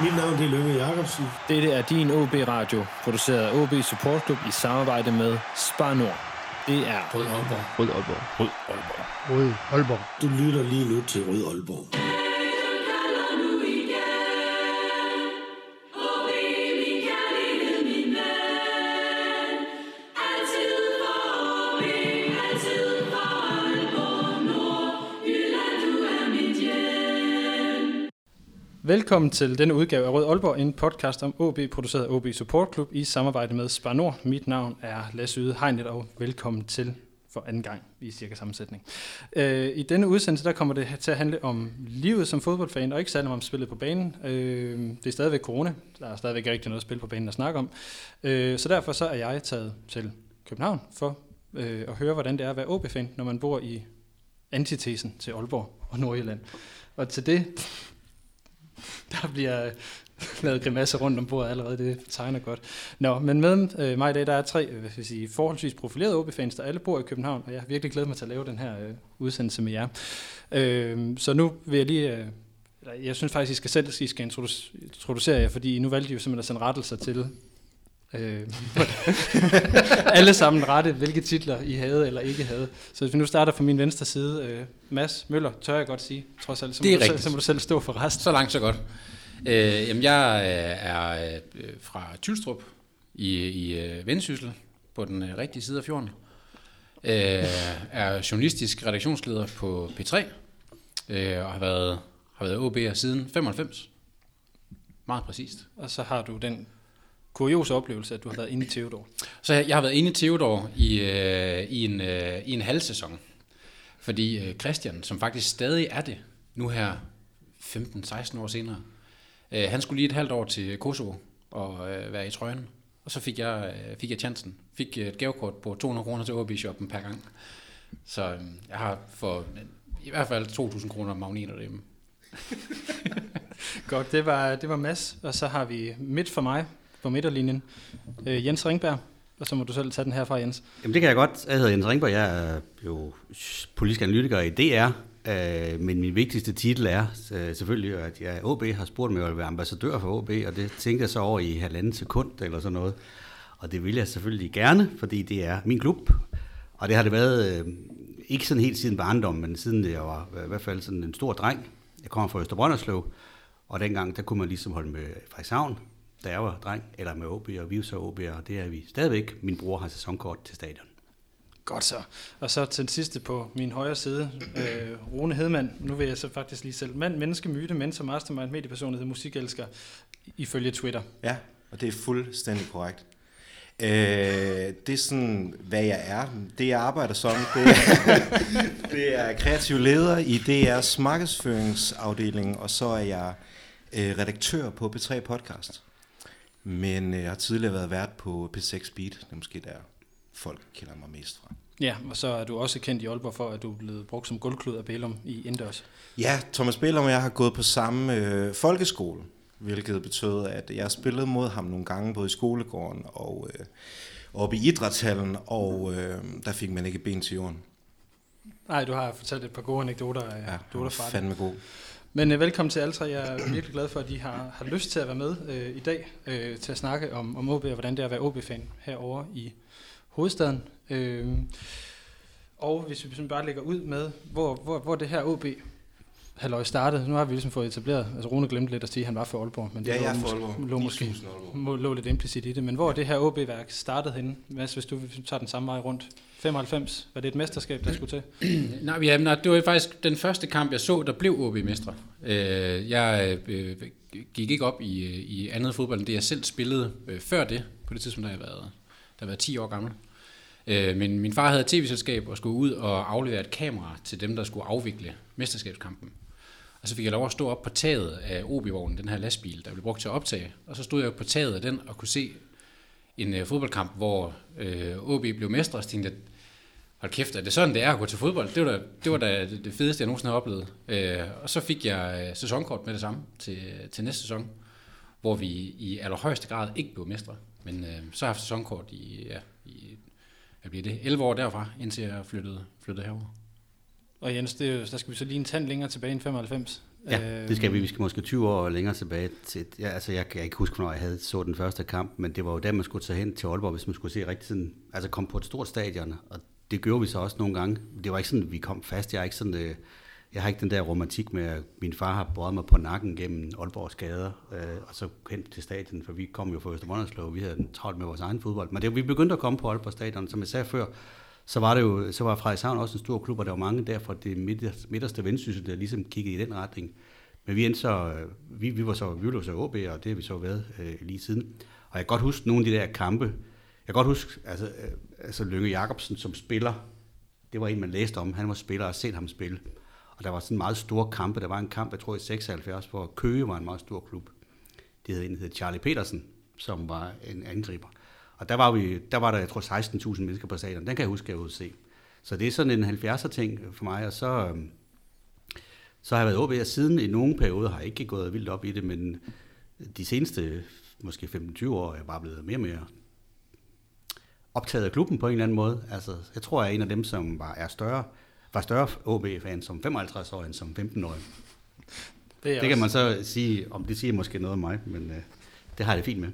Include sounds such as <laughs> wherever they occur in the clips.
Mit navn det er Lønge Jacobsen. Dette er din OB Radio, produceret af OB Support Club i samarbejde med Spar Nord. Det er Rød Aalborg. Rød Aalborg. Rød Aalborg. Rød Aalborg. Du lytter lige nu til Rød Aalborg. Velkommen til denne udgave af Rød Aalborg, en podcast om OB, produceret af OB Support Club i samarbejde med Spar Nord. Mit navn er Lasse Yde Hegnet, og velkommen til for anden gang i cirka sammensætning. Øh, I denne udsendelse der kommer det til at handle om livet som fodboldfan, og ikke særlig om spillet på banen. Øh, det er stadigvæk corona, der er stadigvæk rigtig noget spil på banen at snakke om. Øh, så derfor så er jeg taget til København for øh, at høre, hvordan det er at være OB-fan, når man bor i antitesen til Aalborg og Nordjylland. Og til det <laughs> der bliver øh, <laughs> lavet grimasse rundt om bordet allerede, det tegner godt. Nå, men med øh, mig i dag, der er tre øh, hvad skal sige, forholdsvis profilerede OB-fans, der alle bor i København, og jeg har virkelig glædet mig til at lave den her øh, udsendelse med jer. Øh, så nu vil jeg lige, øh, eller jeg synes faktisk, I skal selv I skal introducere, introducere jer, fordi nu valgte I jo simpelthen at sende rettelser til Øh, <laughs> alle sammen rette, hvilke titler I havde eller ikke havde. Så hvis vi nu starter fra min venstre side, øh, Mads Møller, tør jeg godt sige, trods alt, så, Det må er du, selv, rigtigt. så må du selv stå for resten. Så langt, så godt. Øh, jamen, jeg øh, er øh, fra Tylstrup i, i øh, Vendsyssel på den øh, rigtige side af fjorden. Øh, er journalistisk redaktionsleder på P3 øh, og har været, har været OB'er siden 95. Meget præcist. Og så har du den kuriose oplevelse, at du har været inde i Theodor. Så jeg jeg har været inde i Theodor i, øh, i, en, øh, i en halv sæson. Fordi øh, Christian, som faktisk stadig er det, nu her 15-16 år senere, øh, han skulle lige et halvt år til Kosovo og øh, være i trøjen. Og så fik jeg, øh, fik jeg chancen. Fik øh, et gavekort på 200 kroner til OB-shoppen per gang. Så øh, jeg har for øh, i hvert fald 2.000 kroner magneter derhjemme. <laughs> Godt, det var, det var Mads. Og så har vi midt for mig på midterlinjen, øh, Jens Ringberg. Og så må du selv tage den her fra, Jens. Jamen det kan jeg godt. Jeg hedder Jens Ringberg. Jeg er jo politisk analytiker i DR. Øh, men min vigtigste titel er øh, selvfølgelig, at jeg OB har spurgt mig at være ambassadør for OB, og det tænkte jeg så over i halvanden sekund eller sådan noget. Og det vil jeg selvfølgelig gerne, fordi det er min klub. Og det har det været, øh, ikke sådan helt siden barndom, men siden jeg var i hvert fald sådan en stor dreng. Jeg kommer fra Østerbrønderslev, og dengang der kunne man ligesom holde med Frederikshavn, da jeg var dreng, eller med OB, og vi er så OB, og det er vi stadigvæk. Min bror har sæsonkort til stadion. Godt så. Og så til den sidste på min højre side, øh, Rune Hedman. Nu vil jeg så faktisk lige selv. Mand, menneske, myte, mentor, mastermind, mediepersonlighed, musikelsker, ifølge Twitter. Ja, og det er fuldstændig korrekt. Øh, det er sådan, hvad jeg er. Det jeg arbejder som, det er, <laughs> det er kreativ leder i DR's markedsføringsafdeling, og så er jeg øh, redaktør på P3 Podcast. Men øh, jeg har tidligere været vært på P6 Beat, det er måske der folk kender mig mest fra. Ja, og så er du også kendt i Aalborg for, at du er blevet brugt som gulvklud af Bælum i Indørs. Ja, Thomas Bellum og jeg har gået på samme øh, folkeskole, hvilket betød, at jeg spillede mod ham nogle gange, både i skolegården og øh, oppe i idrætshallen, og øh, der fik man ikke ben til jorden. Nej, du har fortalt et par gode anekdoter, Ja, der fra det. fandme god. Men øh, velkommen til alle tre. Jeg er virkelig glad for, at I har, har lyst til at være med øh, i dag øh, til at snakke om, om OB og hvordan det er at være OB-fan herovre i hovedstaden. Øh, og hvis vi sådan bare lægger ud med, hvor, hvor, hvor det her OB halløj startede. Nu har vi ligesom fået etableret, altså Rune glemte lidt at sige, at han var for Aalborg, men det Ja, lå, jeg er for Aalborg. lå, måske 10.000 Aalborg. må, lå lidt implicit i det. Men hvor er det her OB-værk startede henne? Mads, hvis du tager den samme vej rundt. 95, var det et mesterskab, der skulle til? <clears throat> Nej, ja, nej, det var faktisk den første kamp, jeg så, der blev OB mestre. Øh, jeg øh, gik ikke op i, i andet fodbold, end det jeg selv spillede øh, før det, på det tidspunkt, da jeg var, da jeg var 10 år gammel. Øh, men min far havde et tv-selskab og skulle ud og aflevere et kamera til dem, der skulle afvikle mesterskabskampen. Og så fik jeg lov at stå op på taget af OB-vognen, den her lastbil, der blev brugt til at optage. Og så stod jeg på taget af den og kunne se en øh, fodboldkamp, hvor øh, OB blev mestre, og så tænkte jeg, hold kæft, er det sådan, det er at gå til fodbold? Det var da det, var da det det fedeste, jeg nogensinde har oplevet. Øh, og så fik jeg øh, sæsonkort med det samme til, til næste sæson, hvor vi i allerhøjeste grad ikke blev mestre. Men øh, så har jeg haft sæsonkort i, ja, i hvad bliver det, 11 år derfra, indtil jeg flyttede, flyttede herover. Og Jens, det er, jo- der skal vi så lige en tand længere tilbage end 95. Ja, det skal vi. Vi skal måske 20 år længere tilbage. Til, ja, altså jeg kan ikke huske, hvornår jeg havde så den første kamp, men det var jo der, man skulle tage hen til Aalborg, hvis man skulle se rigtig sådan, altså komme på et stort stadion, og det gjorde vi så også nogle gange. Det var ikke sådan, at vi kom fast. Jeg er ikke sådan, øh, jeg har ikke den der romantik med, at min far har båret mig på nakken gennem Aalborgs gader, øh, og så hen til stadion, for vi kom jo fra Østermunderslov, vi havde travlt med vores egen fodbold. Men det, vi begyndte at komme på Aalborg stadion, som jeg sagde før, så var det jo, så var Frederikshavn også en stor klub, og der var mange der fra det midterste, vendsyssel, der ligesom kiggede i den retning. Men vi endte så, øh, vi, vi var så, vi var så OB, og det har vi så været øh, lige siden. Og jeg kan godt huske nogle af de der kampe. Jeg kan godt huske, altså, øh, altså Lønge Jacobsen som spiller, det var en, man læste om. Han var spiller og set ham spille. Og der var sådan meget store kampe. Der var en kamp, jeg tror i 76, hvor Køge var en meget stor klub. Det hed en, der hed Charlie Petersen, som var en angriber. Og der var, vi, der, var der, jeg tror, 16.000 mennesker på stadion. Den kan jeg huske, at jeg se. Så det er sådan en 70'er ting for mig, og så, øhm, så har jeg været OB, siden i nogle perioder har jeg ikke gået vildt op i det, men de seneste måske 15-20 år er jeg bare blevet mere og mere optaget af klubben på en eller anden måde. Altså, jeg tror, jeg er en af dem, som var, er større, var større OB-fan som 55 år end som 15-årig. Det, det kan man så sige, om det siger måske noget om mig, men øh, det har jeg det fint med.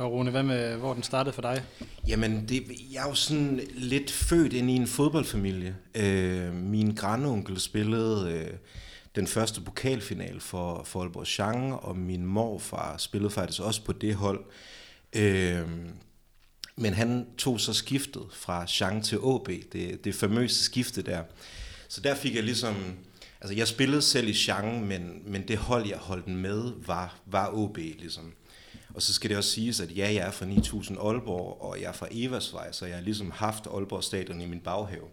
Og Rune, hvad med, hvor den startede for dig? Jamen, det, jeg er jo sådan lidt født ind i en fodboldfamilie. Øh, min grandonkel spillede øh, den første pokalfinal for, for Aalborg Chang, og min morfar spillede faktisk også på det hold. Øh, men han tog så skiftet fra Chang til AB, det, det famøse skifte der. Så der fik jeg ligesom... Altså, jeg spillede selv i Chang, men, men det hold, jeg holdt med, var, var AB, ligesom. Og så skal det også siges, at ja, jeg er fra 9000 Aalborg, og jeg er fra Eversvej, så jeg har ligesom haft Aalborg Stadion i min baghave.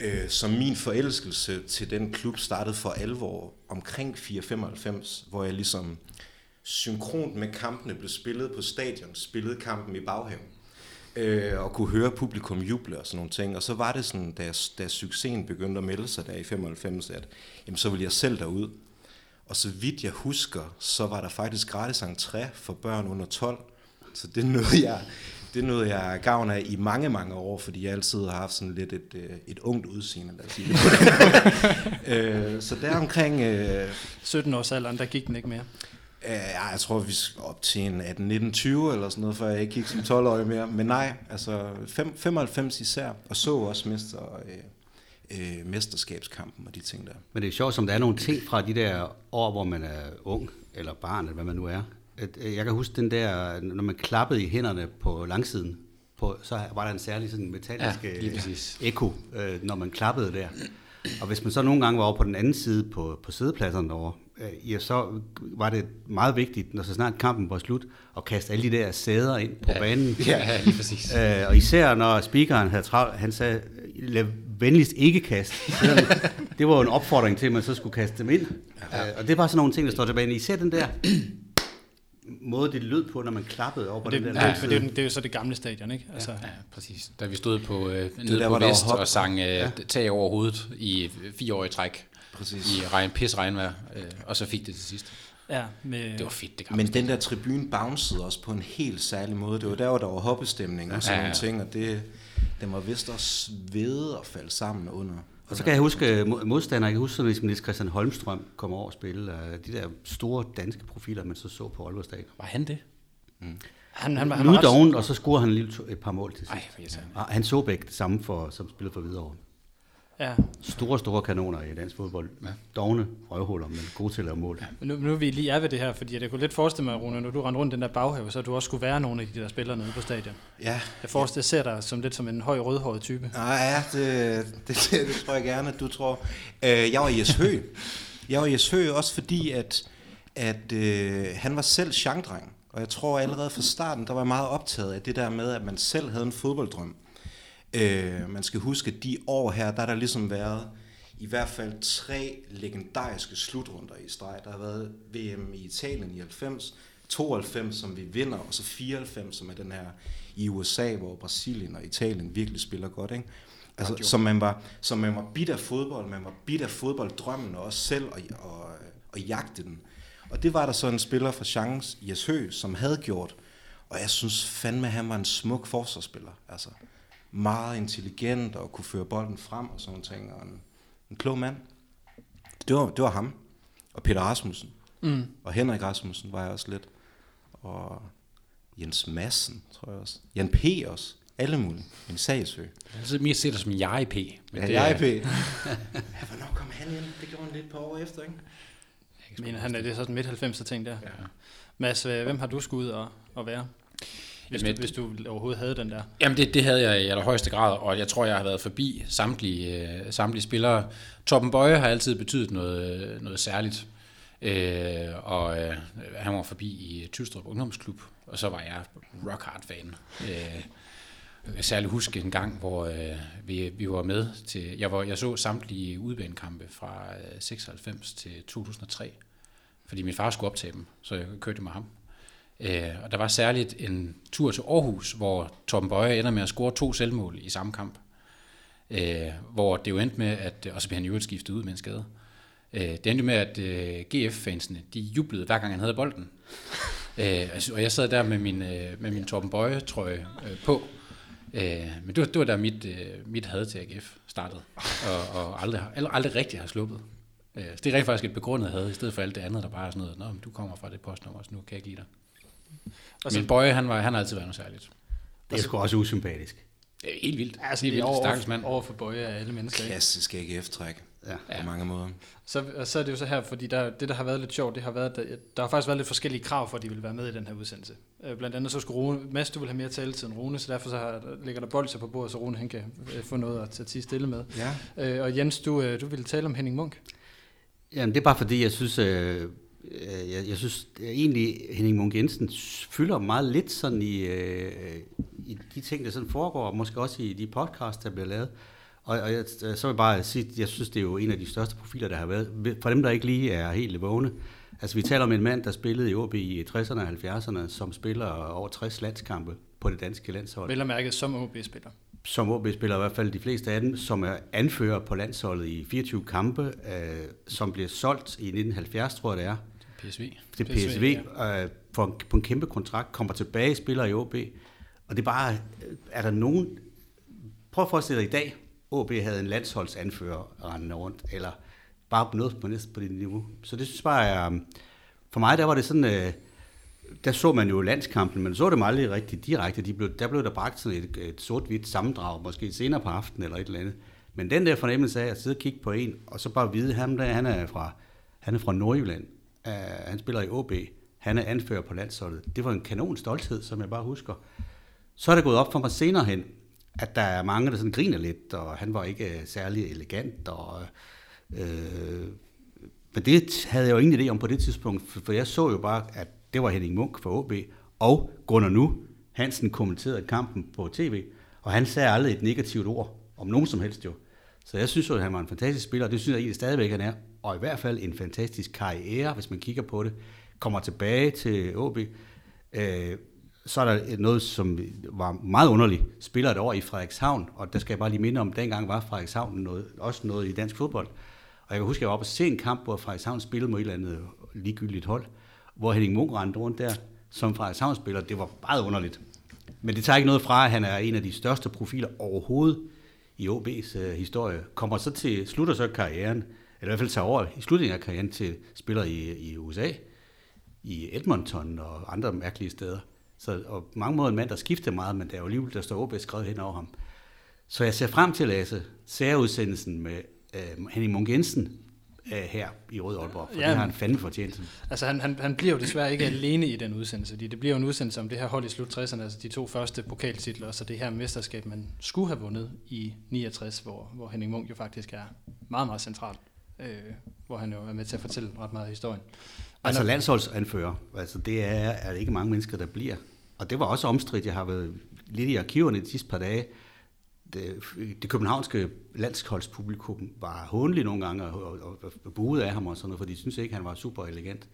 Øh, så min forelskelse til den klub startede for alvor omkring 495, hvor jeg ligesom synkront med kampene blev spillet på stadion, spillede kampen i baghaven. Øh, og kunne høre publikum juble og sådan nogle ting. Og så var det sådan, da, da succesen begyndte at melde sig der i 95, at jamen, så ville jeg selv derud. Og så vidt jeg husker, så var der faktisk gratis entré for børn under 12. Så det nåede jeg, det nåede jeg gavn af i mange, mange år, fordi jeg altid har haft sådan lidt et, øh, et ungt udseende, lad os sige det. <laughs> øh, så der omkring... Øh, 17 års alderen, der gik den ikke mere. Øh, jeg tror, vi skal op til en 18-19-20 eller sådan noget, før jeg ikke gik som 12-årig mere. Men nej, altså 95 især, og så også mester... Øh, øh, mesterskabskampen og de ting der. Men det er sjovt, som der er nogle ting fra de der år, hvor man er ung, eller barn, eller hvad man nu er. At, øh, jeg kan huske den der, når man klappede i hænderne på langsiden, på, så var der en særlig sådan metallisk ja, øh, eko, øh, når man klappede der. Og hvis man så nogle gange var over på den anden side på, på sædepladserne derovre, øh, ja, så var det meget vigtigt, når så snart kampen var slut, at kaste alle de der sæder ind på ja. banen. Ja, <laughs> ja, lige præcis. Øh, og især når speakeren havde travlt, han sagde, lad venligst ikke kaste. <laughs> det var jo en opfordring til, at man så skulle kaste dem ind. Ja. Øh, og det er bare sådan nogle ting, der står tilbage. Især den der måde, det lød på, når man klappede over på det, den der. Ja, det, er jo, det er jo så det gamle stadion, ikke? Altså. Ja, ja, præcis. Da vi stod på, øh, nede der, på Vest og sang øh, ja. tag over hovedet i fire år i træk. Præcis. I regn, pis regnvejr, øh, og så fik det til sidst. Ja, med... Det var fedt, det Men den der tribune bouncede også på en helt særlig måde. Det var der, hvor der var hoppestemning og sådan ja, ja. nogle ting, og det, den var vist også ved at falde sammen under. Og så kan jeg huske modstandere, jeg kan huske, hvis Niels Christian Holmstrøm kom over og spille, de der store danske profiler, man så så på Aalborg Stadion. Var han det? Mm. Han, han, han var doven, og så scorede han lige et par mål til sidst. Ej, og han så begge det samme, for, som spillede for Hvidovre. Ja. Store, store kanoner i dansk fodbold. Ja. Dogne røvhuller, men gode til at lave mål. Ja. Men nu, nu er vi lige er ved det her, fordi jeg kunne lidt forestille mig, Rune, når du render rundt den der baghave, så du også skulle være nogle af de der spillere nede på stadion. Ja. Jeg forestiller, jeg ser dig som lidt som en høj rødhåret type. Nej, ja, det, det, det, <laughs> det, tror jeg gerne, at du tror. Øh, jeg var i Eshø. Jeg var i Eshø også fordi, at, at øh, han var selv changdreng. Og jeg tror allerede fra starten, der var jeg meget optaget af det der med, at man selv havde en fodbolddrøm. Øh, man skal huske, at de år her, der har der ligesom været i hvert fald tre legendariske slutrunder i streg. Der har været VM i Italien i 90, 92, som vi vinder, og så 94, som er den her i USA, hvor Brasilien og Italien virkelig spiller godt. Ikke? Altså, som man var, som man var bit af fodbold, man var bit af fodbolddrømmen, og også selv og, og, og jagte den. Og det var der så en spiller fra Chance, Jes Høgh, som havde gjort. Og jeg synes fandme, at han var en smuk forsvarsspiller. Altså, meget intelligent og kunne føre bolden frem og sådan ting. Og en, en klog mand. Det var, det var ham. Og Peter Rasmussen. Mm. Og Henrik Rasmussen var jeg også lidt. Og Jens Madsen, tror jeg også. Jan P. også. Alle mulige. En sagsø. Jeg har mere set dig som jeg P. Men Ja, det jeg er, P. ja, hvornår kom han ind? Det gjorde han lidt på år efter, ikke? Jeg mener han, er det er sådan midt 90'er ting der. Ja. Mads, øh, hvem har du skulle ud og, og være? Hvis, Jamen, du, hvis du overhovedet havde den der. Jamen det, det havde jeg i allerhøjeste grad, og jeg tror, jeg har været forbi samtlige, øh, samtlige spillere. Torben Bøje har altid betydet noget, noget særligt, øh, og øh, han var forbi i Tystrup Ungdomsklub, og så var jeg rock hard fan. Øh, jeg kan særligt huske en gang, hvor øh, vi, vi var med til, jeg, var, jeg så samtlige udbanekampe fra øh, 96 til 2003, fordi min far skulle optage dem, så jeg kørte med ham. Øh, og der var særligt en tur til Aarhus, hvor Torben Bøje ender med at score to selvmål i samme kamp. Øh, hvor det jo endte med, at, og så blev han jo skiftet ud med en skade. Øh, det endte med, at øh, GF-fansene, de jublede hver gang han havde bolden. <laughs> Øh, altså, og jeg sad der med min, øh, med min Torben Bøje-trøje øh, på. Øh, men det var, det var der mit, øh, mit had til AGF startede, og, og aldrig, aldrig, aldrig rigtig har sluppet. Øh, så det er rent faktisk et begrundet had, i stedet for alt det andet, der bare er sådan noget, Nå, men du kommer fra det postnummer, så nu kan jeg ikke lide dig. Og så, Min Bøje, han, var, han har altid været noget særligt. Det er sgu også usympatisk. Det er helt vildt. altså, helt det er vildt. over, Stakkels mand. over for Bøje af alle mennesker. Ikke? Klassisk AGF-træk. Ja. På mange måder. Så, og så er det jo så her, fordi der, det, der har været lidt sjovt, det har været, at der, der har faktisk været lidt forskellige krav for, at de ville være med i den her udsendelse. Øh, Blandt andet så skulle Rune, Mads, du vil have mere taletid end Rune, så derfor så har, ligger der bolcher på bordet, så Rune han kan øh, få noget at tage stille med. Ja. Øh, og Jens, du, øh, du ville tale om Henning Munk. Jamen, det er bare fordi, jeg synes, øh, Øh, jeg, jeg synes jeg egentlig, Henning Munk Jensen fylder meget lidt sådan i, øh, i de ting, der sådan foregår, og måske også i de podcasts, der bliver lavet. Og, og jeg, øh, så vil jeg bare sige, at jeg synes, det er jo en af de største profiler, der har været. For dem, der ikke lige er helt vågne. Altså, vi taler om en mand, der spillede i OB i 60'erne og 70'erne, som spiller over 60 landskampe på det danske landshold Vel og mærket som OB-spiller som OB-spiller, i hvert fald de fleste af dem, som er anfører på landsholdet i 24 kampe, øh, som bliver solgt i 1970, tror jeg det er, PSV. til PSV, PSV, øh, for en, på en kæmpe kontrakt, kommer tilbage, spiller i OB, og det er bare, øh, er der nogen, prøv at forestille dig i dag, OB havde en landsholdsanfører rendende rundt, eller bare noget på næsten på det niveau. Så det synes jeg bare øh, for mig der var det sådan, øh, der så man jo landskampen, men så det mig aldrig rigtig direkte. De blev, der blev der bragt sådan et, et sort-hvidt sammendrag, måske senere på aftenen eller et eller andet. Men den der fornemmelse af at sidde og kigge på en, og så bare vide, ham der, han er fra, han er fra Nordjylland, uh, han spiller i OB, han er anfører på landsholdet. Det var en kanon stolthed, som jeg bare husker. Så er det gået op for mig senere hen, at der er mange, der sådan griner lidt, og han var ikke øh, særlig elegant, og øh, øh men det havde jeg jo ingen idé om på det tidspunkt, for jeg så jo bare, at det var Henning Munk for OB, og Gunnar Nu, Hansen kommenterede kampen på tv, og han sagde aldrig et negativt ord om nogen som helst jo. Så jeg synes jo, at han var en fantastisk spiller, og det synes jeg egentlig stadigvæk, han er, og i hvert fald en fantastisk karriere, hvis man kigger på det, kommer tilbage til OB, øh, så er der noget, som var meget underligt. Spiller et år i Frederikshavn, og der skal jeg bare lige minde om, at dengang var Frederikshavn noget, også noget i dansk fodbold. Og jeg kan huske, at jeg var oppe og se en kamp, hvor Frederikshavn spillede mod et eller andet ligegyldigt hold, hvor Henning Munk rendte rundt der som Frederikshavn spiller. Det var meget underligt. Men det tager ikke noget fra, at han er en af de største profiler overhovedet i OB's øh, historie. Kommer så til, slutter så karrieren, eller i hvert fald tager over i slutningen af karrieren til spiller i, i USA, i Edmonton og andre mærkelige steder. Så og på mange måder en mand, der skifter meget, men der er jo alligevel, der står OB skrevet hen over ham. Så jeg ser frem til, Lasse, særudsendelsen med øh, Henning Munk Jensen øh, her i Rød Aalborg, for Ja. det har han fandme fortjent. Altså han, han, han bliver jo desværre ikke alene i den udsendelse, fordi det bliver jo en udsendelse om det her hold i slut 60'erne, altså de to første pokaltitler, og så det her mesterskab, man skulle have vundet i 69, hvor, hvor Henning Munk jo faktisk er meget, meget central, øh, hvor han jo er med til at fortælle ret meget af historien. Altså landsholdsanfører, altså det er, er det ikke mange mennesker, der bliver. Og det var også omstridt, jeg har været lidt i arkiverne de sidste par dage. Det, det københavnske landsholdspublikum var håndelig nogle gange og, og, og buede af ham og sådan noget, for de synes ikke, han var super elegant.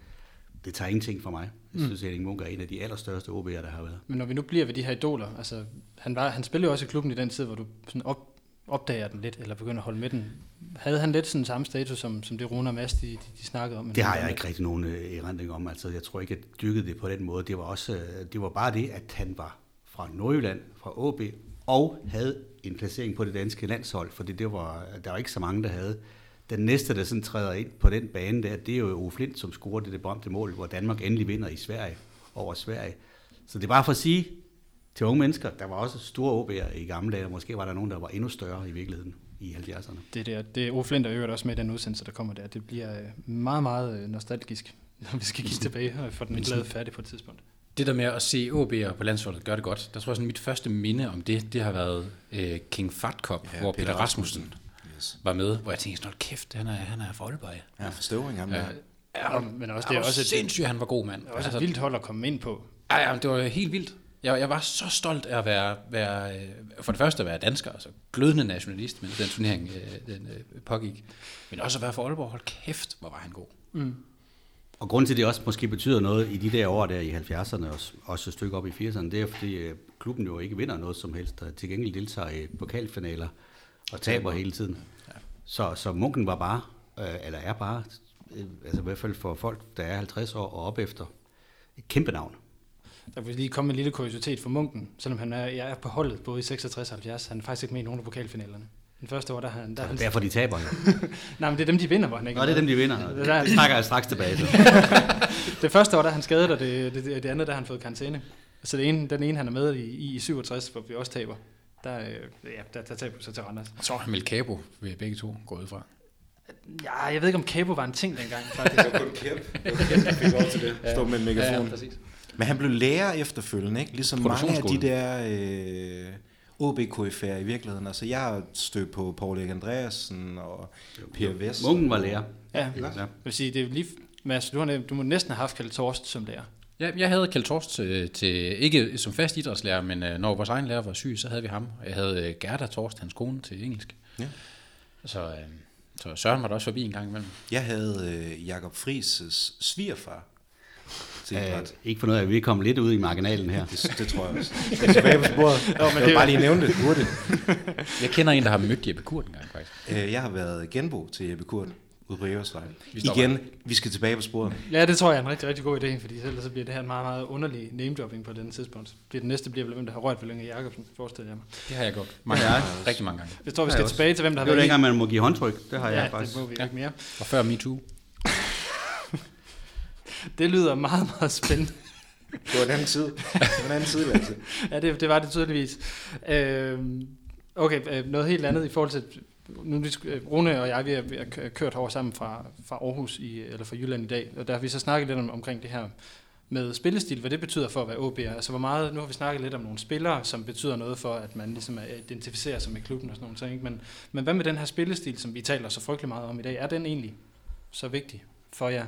Det tager ingenting for mig. Jeg synes, at Henning Munk er en af de allerstørste OB'er, der har været. Men når vi nu bliver ved de her idoler, altså han, var, han spillede jo også i klubben i den tid, hvor du sådan op, opdager den lidt, eller begynder at holde med den. Havde han lidt sådan samme status, som, som det Rune og Mads, de, de, de snakkede om? Det har jeg ikke rigtig nogen øh, erindring om. Altså, jeg tror ikke, at jeg dyrkede det på den måde. Det var, også, øh, det var bare det, at han var fra Nordjylland, fra OB, og havde en placering på det danske landshold, for det var, der var ikke så mange, der havde Den næste, der sådan træder ind på den bane der, det er jo Ove Flint, som scorer det, det berømte mål, hvor Danmark endelig vinder i Sverige over Sverige. Så det er bare for at sige til unge mennesker, der var også store OB'er i gamle dage, og måske var der nogen, der var endnu større i virkeligheden i 70'erne. Det, der, det er Ove Flint, der øvrigt også med i den udsendelse, der kommer der. Det bliver øh, meget, meget øh, nostalgisk, <laughs> når vi skal kigge <laughs> tilbage og få den lavet færdig på et tidspunkt. Det der med at se OB'er på landsholdet gøre det godt, der tror jeg sådan, mit første minde om det, det har været øh, King Fat Cup, ja, hvor Peter, Peter Rasmussen Yes. var med, hvor jeg tænkte sådan, "Hold kæft, han er, han er fra Aalborg. Ja, forståring ham Ja, der. Ja, men også, det er også et, sindssygt, han var god mand. det er også et vildt hold at komme ind på. Ja, ja, det var helt vildt. Jeg, jeg var så stolt af at være, være, øh, for det første at være dansker, altså glødende nationalist, men den turnering øh, den, øh, pågik. Men også at være for Aalborg, hold kæft, hvor var han god. Og grund til, at det også måske betyder noget i de der år der i 70'erne, og også et stykke op i 80'erne, det er, fordi øh, klubben jo ikke vinder noget som helst, og til gengæld deltager i pokalfinaler og taber hele tiden. Så, så Munken var bare, øh, eller er bare, øh, altså i hvert fald for folk, der er 50 år og op efter, et kæmpe navn. Der vil lige komme en lille kuriositet for Munken, selvom han er, jeg er på holdet både i 66 og 70. Han er faktisk ikke med i nogen af pokalfinalerne. Den første år, der har han... Der er han Derfor de taber jo. <laughs> nej, men det er dem, de vinder, hvor han ikke Nå, det er dem, de vinder. Det er- Det trækker jeg straks tilbage til. <laughs> Det første år, der er han skadet, og det, det, det, det andet, der har han fået karantæne. Så det ene, den ene, han er med i, i, i 67, hvor vi også taber, der, øh, ja, der, der taber vi så til Randers. Så er Mel Cabo ved begge to gået ud fra. Ja, jeg ved ikke, om Cabo var en ting dengang, faktisk. Det var kun Kjep. der fik lov til det. Stå med en megafon. præcis. Men han blev lærer efterfølgende, ikke? Ligesom mange af de der øh, OB-KF'er i virkeligheden. Altså, jeg har stødt på Paul Erik Andreasen og Per Vest. Munken var lærer. Ja, Ikke? jeg vil sige, det er lige... Mads, du, har, nævnt- du må næsten have haft Kjeld Torst som lærer. Ja, jeg havde Kjeld Torst til, til, ikke som fast idrætslærer, men øh, når vores egen lærer var syg, så havde vi ham. Og Jeg havde øh, Gerda Torst, hans kone, til engelsk. Ja. Så, øh, så Søren var der også forbi en gang imellem. Jeg havde øh, Jakob Friis' svigerfar til Øh, idræt. ikke for noget, at vi kom lidt ud i marginalen her. Det, det tror jeg også. <laughs> Skal tilbage på sporet. Jo, men jeg det vil er- bare lige nævne det hurtigt. <laughs> Jeg kender en, der har mødt Jeppe Kurt en gang, faktisk. Øh, Jeg har været genbo til Jeppe Kurt ude på Eversvej. Igen, vi skal tilbage på sporet. Ja, det tror jeg er en rigtig, rigtig god idé, fordi ellers så bliver det her en meget, meget underlig name-dropping på den tidspunkt. Det næste bliver vel, hvem der har rørt ved Lønge Jacobsen, forestiller jeg mig. Det har jeg gjort mange Ja, gange. jeg Rigtig mange gange. Jeg tror, vi skal også. tilbage til, hvem der har Det var været dengang, man må give håndtryk. Det har jeg Ja, faktisk. det må vi Ja. ikke mere. Og før MeToo. Det lyder meget, meget spændende. Det var en anden tid. Det var en anden tid, Lasse. <laughs> Ja, det, det var det tydeligvis. Øh, okay, noget helt andet i forhold til... Nu, øh, Rune og jeg, vi har, vi har kø- kørt over sammen fra, fra Aarhus, i, eller fra Jylland i dag, og der har vi så snakket lidt om, omkring det her med spillestil, hvad det betyder for at være OB'er. Altså hvor meget, nu har vi snakket lidt om nogle spillere, som betyder noget for, at man ligesom er- identificerer sig med klubben og sådan nogle ting. ikke? Men, men hvad med den her spillestil, som vi taler så frygtelig meget om i dag? Er den egentlig så vigtig for jer?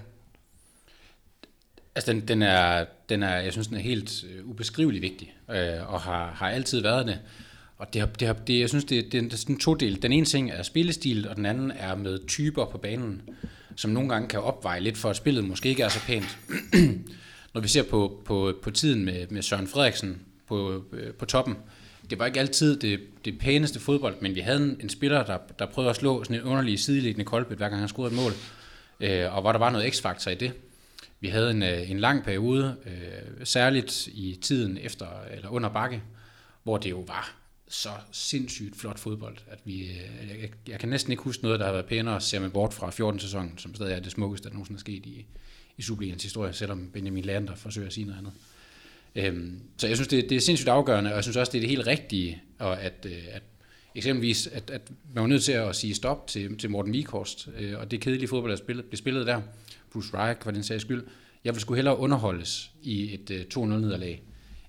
Altså, den, den, er, den er, jeg synes, den er helt øh, ubeskriveligt ubeskrivelig vigtig, øh, og har, har altid været det. Og det, har, det, har, det, jeg synes, det, det, er sådan en todel. Den ene ting er spillestil, og den anden er med typer på banen, som nogle gange kan opveje lidt for, at spillet måske ikke er så pænt. <clears throat> Når vi ser på, på, på tiden med, med Søren Frederiksen på, øh, på toppen, det var ikke altid det, det pæneste fodbold, men vi havde en, en spiller, der, der prøvede at slå sådan en underlig sideliggende koldbøt, hver gang han scorede et mål, øh, og hvor der var noget x-faktor i det. Vi havde en, øh, en lang periode, øh, særligt i tiden efter eller under bakke, hvor det jo var så sindssygt flot fodbold, at vi, øh, jeg, jeg kan næsten ikke huske noget, der har været pænere, ser man bort fra 14-sæsonen, som stadig er det smukkeste, der nogensinde er sket i, i Superligans historie, selvom Benjamin Lander forsøger at sige noget andet. Øhm, så jeg synes, det, det er sindssygt afgørende, og jeg synes også, det er det helt rigtige, og at, øh, at eksempelvis, at, at man var nødt til at sige stop til, til Morten Vikhorst, øh, og det kedelige fodbold, der spillet, blev spillet der, Bruce Reich var den sags skyld, jeg vil sgu hellere underholdes i et øh, 2-0-nederlag,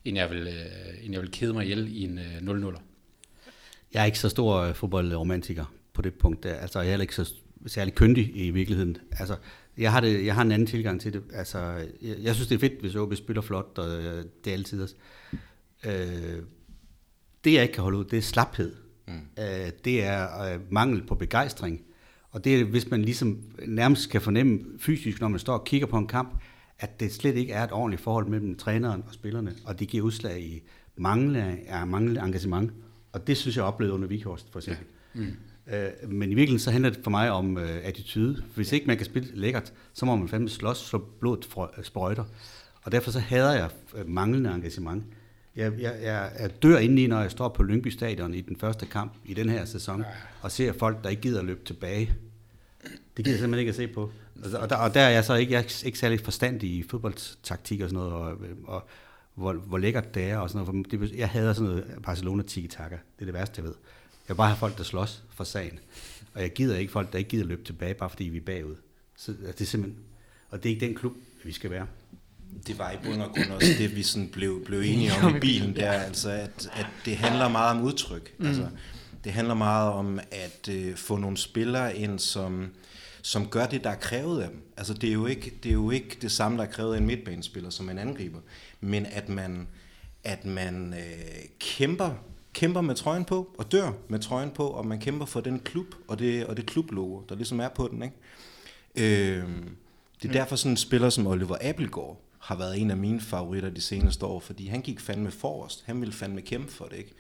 end jeg vil, øh, end jeg vil kede mig ihjel i en øh, 0-0'er. Jeg er ikke så stor øh, fodboldromantiker på det punkt der. Altså, jeg er heller ikke så særlig kyndig i virkeligheden. Altså, jeg har, det, jeg har en anden tilgang til det. Altså, jeg, jeg synes, det er fedt, hvis OB spiller flot, og øh, det er altid også. Øh, det, jeg ikke kan holde ud, det er slaphed. Mm. Øh, det er øh, mangel på begejstring. Og det er, hvis man ligesom nærmest kan fornemme fysisk, når man står og kigger på en kamp, at det slet ikke er et ordentligt forhold mellem træneren og spillerne, og det giver udslag i manglende, er manglende engagement. Og det synes jeg oplevede under Vikhorst, for eksempel. Ja. Mm. Øh, men i virkeligheden så handler det for mig om øh, attitude. Hvis ikke man kan spille lækkert, så må man fandme slås, så blodet sprøjter. Og derfor så hader jeg øh, manglende engagement. Jeg, jeg, jeg, jeg dør indeni, når jeg står på Lyngby Stadion i den første kamp i den her sæson, og ser folk, der ikke gider at løbe tilbage. Det gider jeg simpelthen ikke at se på. <laughs> Og, der, og der er jeg så ikke, jeg er ikke særlig forstandig i fodboldtaktik og sådan noget, og, og hvor, hvor lækkert det er og sådan noget. For det, jeg hader sådan noget Barcelona tiki-taka. Det er det værste, jeg ved. Jeg vil bare have folk, der slås for sagen. Og jeg gider ikke folk, der ikke gider løbe tilbage, bare fordi vi er bagud. Så det er simpelthen, og det er ikke den klub, vi skal være. Det var i bund og grund også det, vi sådan blev, blev enige om i bilen der, altså at, at det handler meget om udtryk. Mm. Altså, det handler meget om at øh, få nogle spillere ind, som, som gør det, der er krævet af dem. Altså det er jo ikke det, er jo ikke det samme, der er krævet af en midtbanespiller, som en angriber, men at man, at man øh, kæmper kæmper med trøjen på, og dør med trøjen på, og man kæmper for den klub, og det, og det klublogo, der ligesom er på den. Ikke? Øh, det er mm. derfor sådan en spiller som Oliver Appelgaard har været en af mine favoritter de seneste år, fordi han gik fandme forrest. Han ville fandme kæmpe for det, ikke?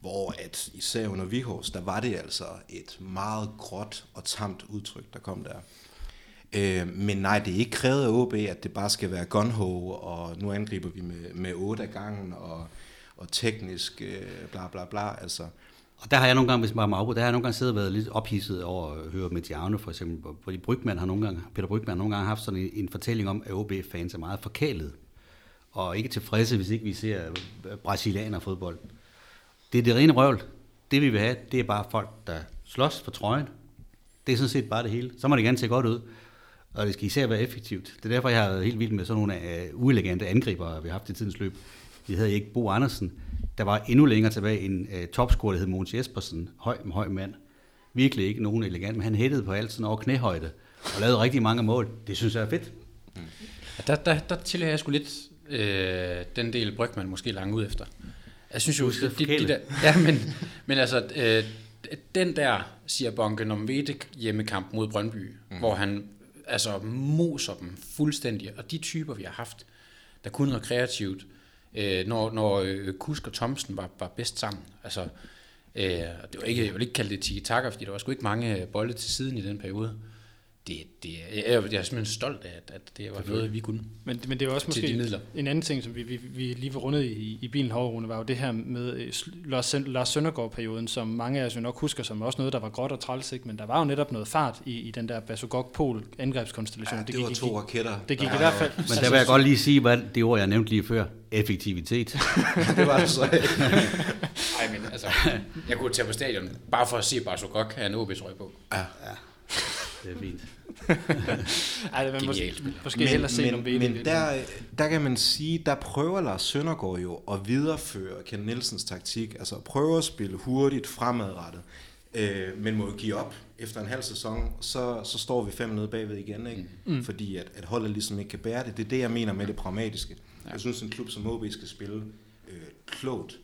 Hvor at især under Vihors, der var det altså et meget gråt og tamt udtryk, der kom der. Øh, men nej, det er ikke krævet af OB, at det bare skal være gunho, og nu angriber vi med, med 8 af gangen, og, og teknisk øh, bla bla bla. Altså, og der har jeg nogle gange, hvis man afbryder, der har jeg nogle gange siddet og været lidt ophidset over at høre Mediano for eksempel, fordi Brygman har nogle gange, Peter Brygman har nogle gange haft sådan en, en fortælling om, at OB-fans er meget forkælet, og ikke tilfredse, hvis ikke vi ser øh, brasilianer fodbold. Det er det rene røvl. Det vi vil have, det er bare folk, der slås for trøjen. Det er sådan set bare det hele. Så må det gerne se godt ud. Og det skal især være effektivt. Det er derfor, jeg har været helt vild med sådan nogle uh, uelegante angriber, vi har haft i tidens løb. Vi havde ikke Bo Andersen, der var endnu længere tilbage en uh, topscorer, der hed Måns Jespersen, høj, høj mand. Virkelig ikke nogen elegant, men han hættede på alt sådan over knæhøjde, og lavede rigtig mange mål. Det synes jeg er fedt. Mm. Der, der, der tilhører jeg sgu lidt øh, den del Brygman måske langt ud efter. Jeg synes jo, de, de der, ja, men, men altså, øh, den der, siger Bonke, Nomvete hjemmekamp mod Brøndby, mm. hvor han altså moser dem fuldstændig, og de typer, vi har haft, der kunne noget kreativt, øh, når, når øh, Kusk og Thomsen var, var bedst sammen. Altså, øh, det var ikke, jeg vil ikke kalde det tiki-taka, fordi der var sgu ikke mange bolde til siden i den periode det, det, jeg, jeg er simpelthen stolt af, at, at det var noget, vi kunne. Men, men det er også måske en anden ting, som vi, vi, vi lige var rundet i, i bilen herovre, var jo det her med øh, Lars, Lars Søndergaard-perioden, som mange af os jo nok husker som også noget, der var gråt og træls, ikke? men der var jo netop noget fart i, i den der Basogok-Pol angrebskonstellation. Ja, det, det var gik, to raketter. Det gik i hvert fald. Men der vil jeg godt lige sige, hvad det ord, jeg nævnte lige før, effektivitet. <laughs> det var det så Nej, men altså, jeg kunne tage på stadion, bare for at se Basogok have en OB-trøje på. Ja. ja. Det er fint. <laughs> Ej, det er måske, måske men, hellere se men, nogle Men der, der kan man sige, der prøver Lars Søndergaard jo at videreføre Ken Nielsens taktik, altså at prøve at spille hurtigt fremadrettet, øh, men må jo give op efter en halv sæson, så, så står vi fem nede bagved igen, ikke? Mm. fordi at, at holdet ligesom ikke kan bære det. Det er det, jeg mener med det pragmatiske. Ja. Jeg synes, en klub som OB skal spille øh, klogt,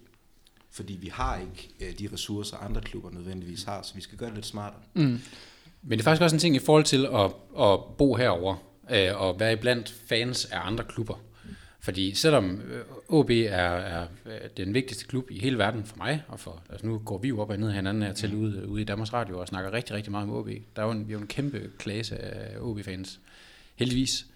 fordi vi har ikke øh, de ressourcer, andre klubber nødvendigvis har, så vi skal gøre det lidt smartere. Mm. Men det er faktisk også en ting i forhold til at, at bo herover øh, og være blandt fans af andre klubber. Fordi selvom øh, OB er, er øh, den vigtigste klub i hele verden for mig, og for, altså nu går vi jo op og ned hinanden her til ude, ude i Danmarks Radio og snakker rigtig, rigtig meget om OB. Der er jo en, vi er jo en kæmpe klasse af OB-fans, heldigvis.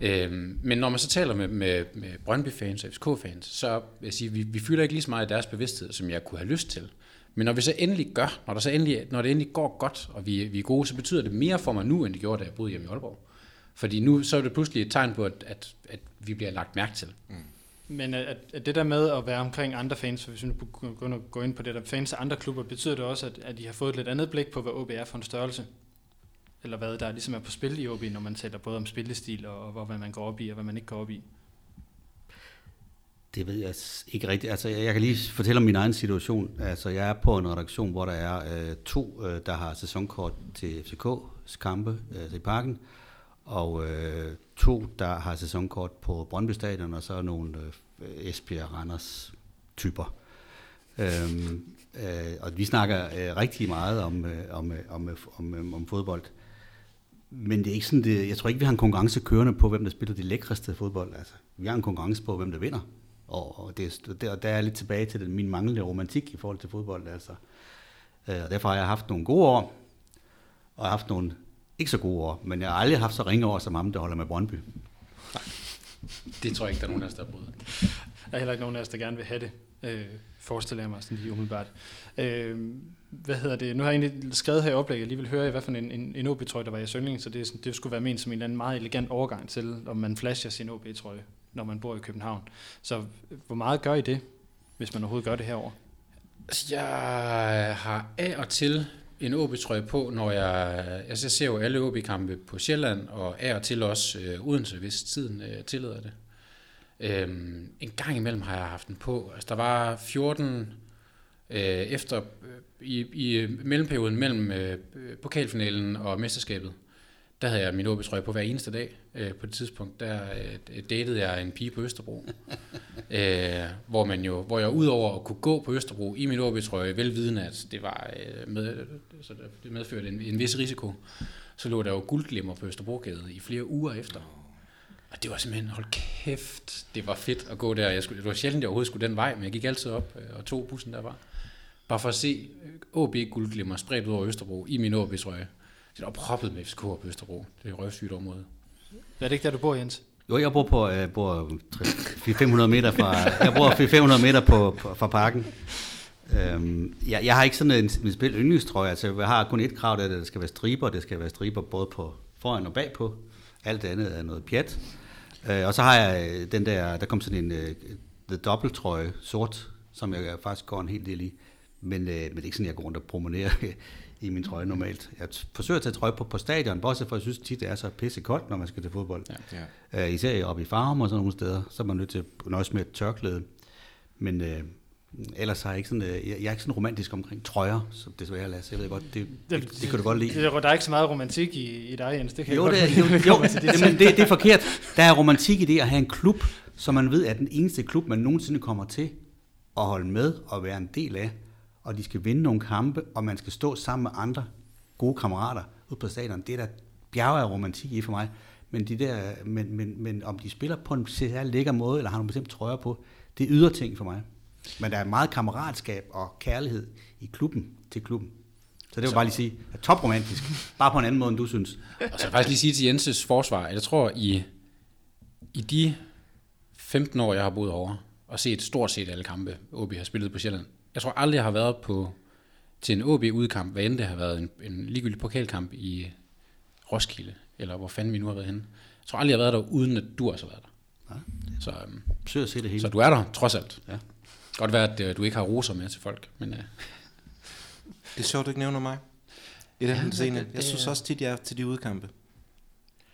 Øhm, men når man så taler med, med, med Brøndby-fans og FCK-fans, så vil jeg sige, vi, vi fylder ikke lige så meget i deres bevidsthed, som jeg kunne have lyst til. Men når vi så endelig gør, når, der så endelig, når det endelig går godt, og vi, vi er gode, så betyder det mere for mig nu, end det gjorde, da jeg boede hjemme i Aalborg. Fordi nu så er det pludselig et tegn på, at, at, at vi bliver lagt mærke til. Mm. Men at, at det der med at være omkring andre fans, hvis vi nu begynder at gå ind på det der fans af andre klubber, betyder det også, at, at I har fået et lidt andet blik på, hvad OB er for en størrelse? Eller hvad der ligesom er på spil i OB, når man taler både om spillestil og, og hvad man går op i, og hvad man ikke går op i? Det ved jeg ikke rigtigt. Altså, jeg kan lige fortælle om min egen situation. Altså, jeg er på en redaktion, hvor der er øh, to, øh, der har sæsonkort til FCK's kampe altså i parken, og øh, to, der har sæsonkort på Brøndby Stadion, og så nogle øh, Esbjerg Randers typer. Øhm, øh, og vi snakker øh, rigtig meget om, øh, om, øh, om, øh, om, om, om fodbold. Men det er ikke sådan, det, jeg tror ikke, vi har en konkurrence kørende på, hvem der spiller det lækreste fodbold. Altså, vi har en konkurrence på, hvem der vinder. Og, og det, der, der er lidt tilbage til den, min manglende romantik i forhold til fodbold. Altså. Øh, og derfor har jeg haft nogle gode år, og jeg har haft nogle ikke så gode år, men jeg har aldrig haft så ringe år som ham, der holder med Brøndby. Det tror jeg ikke, der er nogen, der har Der er heller ikke nogen af os, der gerne vil have det, øh, forestiller jeg mig sådan lige umiddelbart. Øh, hvad hedder det? Nu har jeg egentlig skrevet her i oplægget, jeg lige vil høre, i hvad for en, en, en OB-trøje, der var i Søndling, så det, det skulle være ment som en eller anden meget elegant overgang til, om man flasher sin OB-trøje, når man bor i København. Så hvor meget gør I det, hvis man overhovedet gør det herover? Altså, jeg har af og til en OB-trøje på, når jeg, altså jeg ser jo alle OB-kampe på Sjælland, og af og til også øh, Odense, hvis tiden øh, tillader det. Øhm, en gang imellem har jeg haft den på. Altså, der var 14 øh, efter øh, i, i mellemperioden mellem øh, øh pokalfinalen og mesterskabet. Der havde jeg min OB-trøje på hver eneste dag. Øh, på det tidspunkt, der øh, datede jeg en pige på Østerbro. <laughs> øh, hvor, man jo, hvor jeg udover at kunne gå på Østerbro i min OB-trøje, velvidende at det, var, øh, med, så det medførte en, en vis risiko, så lå der jo guldglimmer på Østerbrogade i flere uger efter. Og det var simpelthen, hold kæft, det var fedt at gå der. Jeg skulle, det var sjældent, jeg overhovedet skulle den vej, men jeg gik altid op øh, og tog bussen der var. Bare for at se OB guldglimmer spredt ud over Østerbro i min OB-trøje. Det var proppet med FCK på Østerbro. Det er et røvsygt område. Er det ikke der, du bor, Jens? Jo, jeg bor på øh, bor 3- 500 meter fra, jeg bor 500 meter på, på, fra parken. Øhm, jeg, jeg har ikke sådan en, en spil yndlingstrøje, altså jeg har kun et krav, det er, at det skal være striber, det skal være striber både på foran og bagpå. Alt det andet er noget pjat. Øh, og så har jeg øh, den der, der kom sådan en øh, The Dobbeltrøje, sort, som jeg faktisk går en hel del i. Men, øh, men det er ikke sådan, jeg går rundt og promenerer i min trøje normalt. Jeg t- forsøger at tage trøje på på stadion, bortset for, at jeg synes tit, det er så pisse koldt, når man skal til fodbold. Ja. Ja. Øh, især oppe i Farum og sådan nogle steder, så er man nødt til at nøjes med et tørklæde. Men øh, ellers har jeg ikke sådan, øh, jeg, jeg er ikke sådan romantisk omkring trøjer, så desværre, Lasse. Jeg ved godt, det, det, det, det kan du godt lide. Det, der er ikke så meget romantik i, i dig, Jens. Det kan Jo, jeg det godt er, jo, jo, det, det, det, det er forkert. Der er romantik i det at have en klub, som man ved er den eneste klub, man nogensinde kommer til at holde med og være en del af. Og de skal vinde nogle kampe, og man skal stå sammen med andre gode kammerater ude på stadion. Det er der bjerge af romantik i for mig. Men, de der, men, men, men om de spiller på en særlig lækker måde, eller har nogle bestemt trøjer på, det er ydre ting for mig. Men der er meget kammeratskab og kærlighed i klubben til klubben. Så det vil jeg bare lige sige, at topromantisk, bare på en anden måde, end du synes. Og så faktisk lige sige til Jenses forsvar, at jeg tror, i, i de 15 år, jeg har boet over, og set stort set alle kampe, OB har spillet på Sjælland, jeg tror aldrig, jeg har været på til en OB-udkamp, hvad end det har været en, en ligegyldig pokalkamp i Roskilde, eller hvor fanden vi nu har været henne. Jeg tror aldrig, jeg har været der, uden at du også har været der. Så, øhm, at se det hele. så du er der, trods alt. Ja. Godt være, at øh, du ikke har roser med til folk, men øh, Det er sjovt, du ikke nævner mig. I den Ja, ja, scene. det- det Jeg synes også tit, jeg er til de udkampe.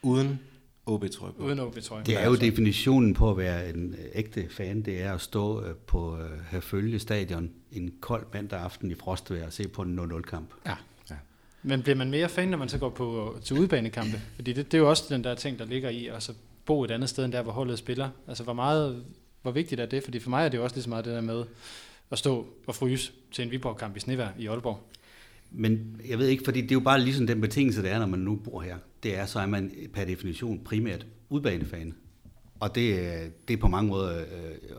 Uden OB-trøje på. Uden OB-trøje. Det er jo definitionen på at være en øh, ægte fan, det er at stå øh, på Herfølge stadion en kold mandag aften i frostvejr og se på en 0-0-kamp. ja. Men bliver man mere fan, når man så går på, til udbanekampe? Fordi det, det er jo også den der ting, der ligger i, at så bo et andet sted, end der, hvor holdet spiller. Altså, hvor meget, hvor vigtigt er det? Fordi for mig er det jo også lige så meget det der med at stå og fryse til en Viborg-kamp i snevejr i Aalborg. Men jeg ved ikke, fordi det er jo bare ligesom den betingelse, der er, når man nu bor her. Det er, så er man per definition primært udbanefan. Og det, er- det er på mange måder øh,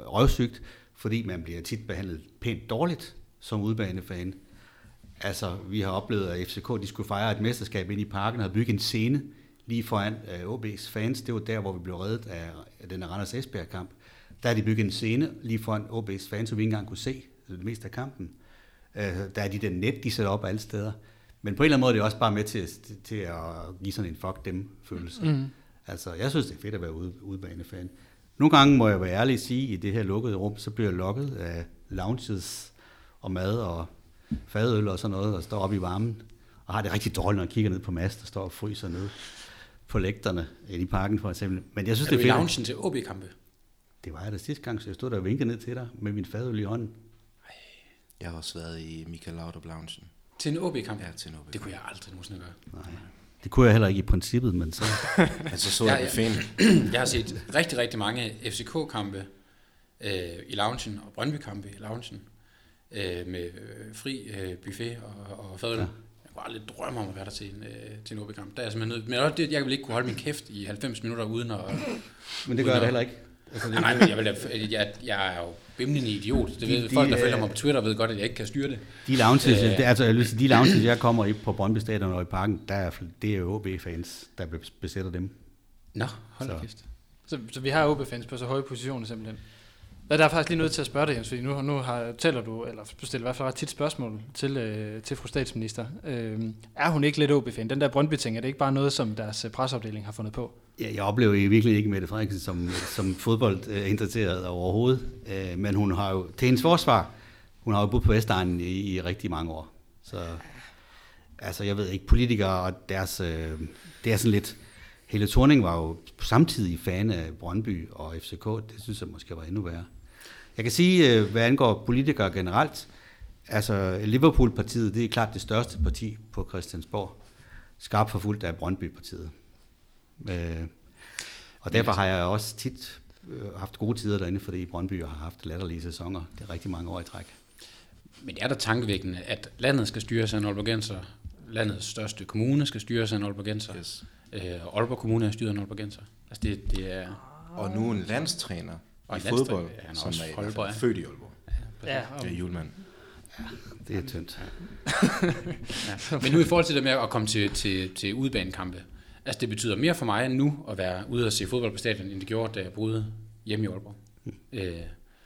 røvsygt, fordi man bliver tit behandlet pænt dårligt som udbanefan. Altså, vi har oplevet, at FCK de skulle fejre et mesterskab ind i parken og havde bygget en scene lige foran øh, OB's fans. Det var der, hvor vi blev reddet af, af den Randers Esbjerg-kamp. Der har de bygget en scene lige foran OB's fans, så vi ikke engang kunne se det meste af kampen. Øh, der er de der net, de sætter op alle steder. Men på en eller anden måde er det også bare med til, til at give sådan en fuck dem følelse. Mm. Altså, jeg synes, det er fedt at være ude, udebanefan. Nogle gange må jeg være ærlig at sige, at i det her lukkede rum, så bliver jeg lokket af lounges og mad og fadøl og sådan noget, og står oppe i varmen, og har det rigtig dårligt, når jeg kigger ned på mast, og står og fryser ned på lægterne i parken for eksempel. Men jeg synes, Er det er i fedt. loungen til OB-kampe? Det var jeg da sidste gang, så jeg stod der og vinkede ned til dig med min fadøl i hånden. Jeg har også været i Michael Laudrup Loungen. Til en OB-kamp? Ja, til en OB. Det kunne jeg aldrig nogensinde gøre. Nej. Det kunne jeg heller ikke i princippet, men så... <laughs> Altså så jeg ja. buffeten. <clears throat> Jeg har set rigtig, rigtig mange FCK-kampe øh, i loungen, og Brøndby-kampe i loungen, øh, med øh, fri øh, buffet og, og fadøl. Ja. Jeg kunne aldrig drømme om at være der til en, øh, til en OB-kamp. Der er jeg simpelthen nødt. Men det, jeg vil ikke kunne holde min kæft i 90 minutter uden at... Men det gør jeg da heller ikke. Altså, Nej, nej, men jeg, vil, da- jeg, jeg er jo bimlende idiot. Det ved, De- de, folk, der øh, følger mig på Twitter, ved godt, at jeg ikke kan styre det. De lounges, Øh. det, altså, jeg vil sige, de lounges, jeg kommer i på Brøndby Stadion og i parken, der er, det er jo OB-fans, der besætter dem. Nå, hold Så. kæft. Så, så vi har OB-fans på så høje positioner simpelthen. Ja, der er faktisk lige nødt til at spørge dig, Jens, fordi nu, nu har, taler du, eller stiller i hvert fald ret tit spørgsmål til, øh, til fru statsminister. Øh, er hun ikke lidt OB-fan? Den der Brøndby-ting, er det ikke bare noget, som deres øh, presseafdeling har fundet på? Ja, jeg oplever i virkelig ikke Mette Frederiksen som, som fodboldinteresseret øh, overhovedet, øh, men hun har jo, til hendes forsvar, hun har jo boet på Vestegnen i, i rigtig mange år. Så altså, jeg ved ikke, politikere og deres, øh, det er sådan lidt, Hele Thorning var jo samtidig fan af Brøndby og FCK, det synes jeg måske var endnu værre. Jeg kan sige, øh, hvad angår politikere generelt, altså Liverpool-partiet, det er klart det største parti på Christiansborg, skarpt forfulgt af Brøndby-partiet. Øh, og derfor har jeg også tit øh, haft gode tider derinde, fordi Brøndby har haft latterlige sæsoner. Det er rigtig mange år i træk. Men det er da tankevækkende, at landet skal styres af en Aalborgenser, landets største kommune skal styres af en Aalborgenser, yes. øh, Aalborg Kommune er styret af en Aalborgenser. Altså det, det er... Og nu en landstræner Og i fodbold, ja, han er som også er Aalborg, ja. født i Aalborg. Ja, Det er julemand. Det er tyndt. Ja. Men nu i forhold til det med at komme til, til, til udebanekampe, altså det betyder mere for mig nu at være ude og se fodbold på stadion, end det gjorde, da jeg boede hjemme i Aalborg. Øh,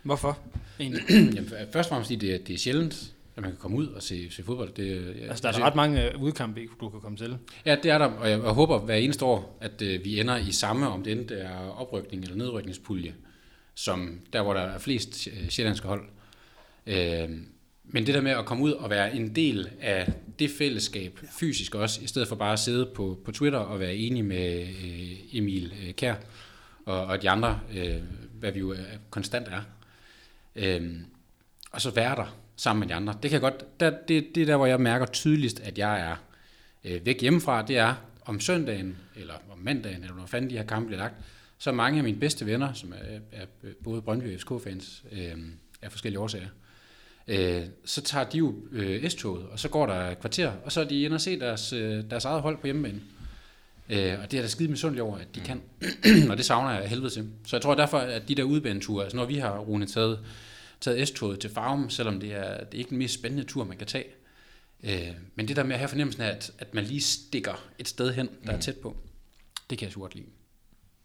Hvorfor? Egentlig. <clears throat> jamen, først og fremmest fordi det, er- det er sjældent, at man kan komme ud og se, se fodbold. Det, jeg, Altså, der er der ret mange øh, udkampe, du kan komme til. Ja, det er der, og jeg, jeg håber hver eneste år, at øh, vi ender i samme, om det enten er oprykning eller nedrykningspulje, som der, hvor der er flest øh, sjællandske hold. Øh, men det der med at komme ud og være en del af det fællesskab, fysisk også, i stedet for bare at sidde på, på Twitter og være enig med øh, Emil øh, Kær og, og de andre, øh, hvad vi jo øh, konstant er. Øh, og så være der sammen med de andre. Det kan godt, der, det, det er der, hvor jeg mærker tydeligst, at jeg er øh, væk hjemmefra, det er om søndagen, eller om mandagen, eller når fanden de her kampe bliver lagt, så mange af mine bedste venner, som er, er både Brøndby og FCK-fans, øh, af forskellige årsager, øh, så tager de jo øh, S-toget, og så går der et kvarter, og så er de inde og se deres, øh, deres eget hold på hjemmebane. Øh, og det er der skide misundelig over, at de kan. <clears throat> og det savner jeg af helvede til. Så jeg tror derfor, at de der udbaneture, altså når vi har, Rune, taget, taget S-toget til Farum, selvom det er, det er ikke den mest spændende tur, man kan tage, Øh, men det der med at have fornemmelsen af, at, at man lige stikker et sted hen, der er tæt på, det kan jeg så godt lide.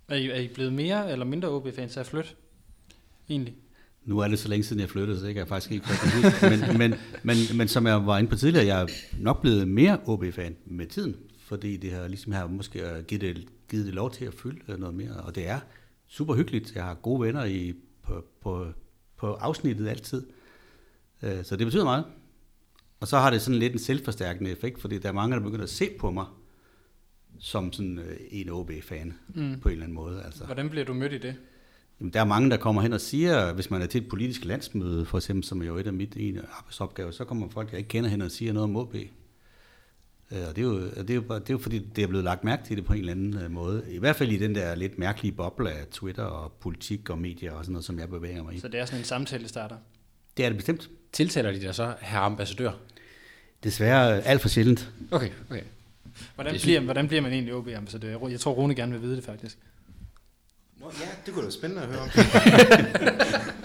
Er I, er I blevet mere eller mindre OB-fans af at flytte? Egentlig. Nu er det så længe siden, jeg flyttede, så det kan jeg faktisk ikke huske. <laughs> Men, men, men, men som jeg var inde på tidligere, jeg er nok blevet mere OB-fan med tiden, fordi det har ligesom har måske givet det, givet det lov til at fylde noget mere, og det er super hyggeligt. Jeg har gode venner i, på, på, på afsnittet altid, Øh, så det betyder meget. Og så har det sådan lidt en selvforstærkende effekt, fordi der er mange, der begynder at se på mig som sådan øh, en OB-fan mm. på en eller anden måde. Altså. Hvordan bliver du mødt i det? Jamen, der er mange, der kommer hen og siger, hvis man er til et politisk landsmøde, for eksempel, som er jo et af mit ene arbejdsopgaver, så kommer folk, jeg ikke kender hen og siger noget om OB. Øh, Og det er, jo, det, er jo, bare- det er jo fordi, det er blevet lagt mærke til det på en eller anden øh, måde. I hvert fald i den der lidt mærkelige boble af Twitter og politik og medier og sådan noget, som jeg bevæger mig i. Så det er sådan en samtale starter. Det er det bestemt. Tiltaler de dig så herre ambassadør? Desværre øh, alt for sjældent. Okay, okay. Hvordan, Det er bliver, hvordan bliver man egentlig OB-ambassadør? Jeg- Jeg tror, Rune gerne vil vide det faktisk. Nå, ja, det kunne da være spændende at høre om. <laughs>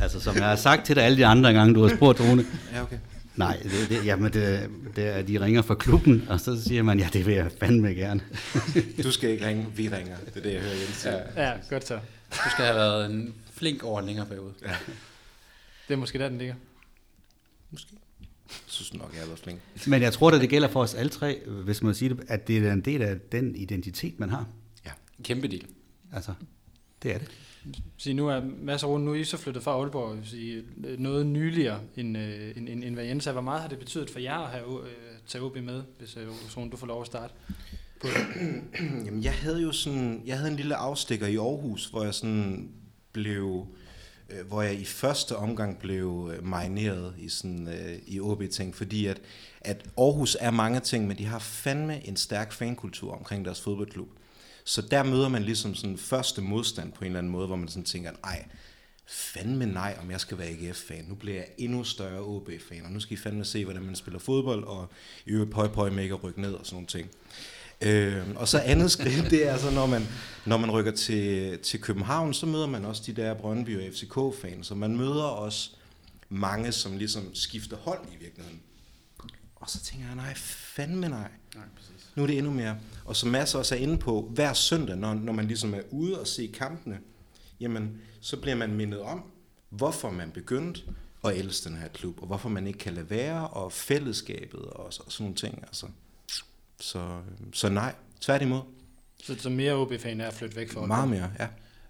Altså, som jeg har sagt til dig alle de andre gange, du har spurgt, Rune. Ja, okay. Nej, det, det, jamen det, det, er, de ringer fra klubben, og så siger man, ja, det vil jeg fandme gerne. <laughs> Du skal ikke ringe, vi ringer. Det er det, jeg hører Jens sige. Ja, godt så. Du skal have været en flink over en længere periode. Ja. Det er måske der, den ligger. Måske. Jeg synes nok, jeg har været flink. Men jeg tror, at det gælder for os alle tre, hvis man siger det, at det er en del af den identitet, man har. En kæmpe del. Altså, det er det. Så nu er Mads og Rune, nu er I så flyttet fra Aalborg, vil sige, noget nyligere end, øh, end, end, end hvad Jens er. Hvor meget har det betydet for jer at have, øh, tage OB med, hvis, øh, Rune, du får lov at starte? På det? <clears throat> Jamen, jeg havde jo sådan, jeg havde en lille afstikker i Aarhus, hvor jeg sådan blev, øh, hvor jeg i første omgang blev øh, marineret i sådan øh, i OB-ting, fordi at, at Aarhus er mange ting, men de har fandme en stærk fankultur omkring deres fodboldklub. Så der møder man ligesom sådan første modstand på en eller anden måde, hvor man sådan tænker, nej, fandme nej, om jeg skal være AGF-fan. Nu bliver jeg endnu større OB-fan, og nu skal I fandme se, hvordan man spiller fodbold, og i øvrigt pøj pøj med ikke at rykke ned og sådan nogle ting. Øh, og så andet skridt, <laughs> det er altså, når man, når man rykker til, til København, så møder man også de der Brøndby og FCK-fans, så man møder også mange, som ligesom skifter hold i virkeligheden. Og så tænker jeg, nej, fandme nej. Nej. Nu er det endnu mere. Og som Mads også er inde på, hver søndag, når, når man ligesom er ude og se kampene, jamen, så bliver man mindet om, hvorfor man begyndte at elske den her klub, og hvorfor man ikke kan lade være, og fællesskabet og, så, og sådan nogle ting. Altså. Så, så nej, tværtimod. Så, så mere OB-fan er at flytte væk fra. Meget mere, ja.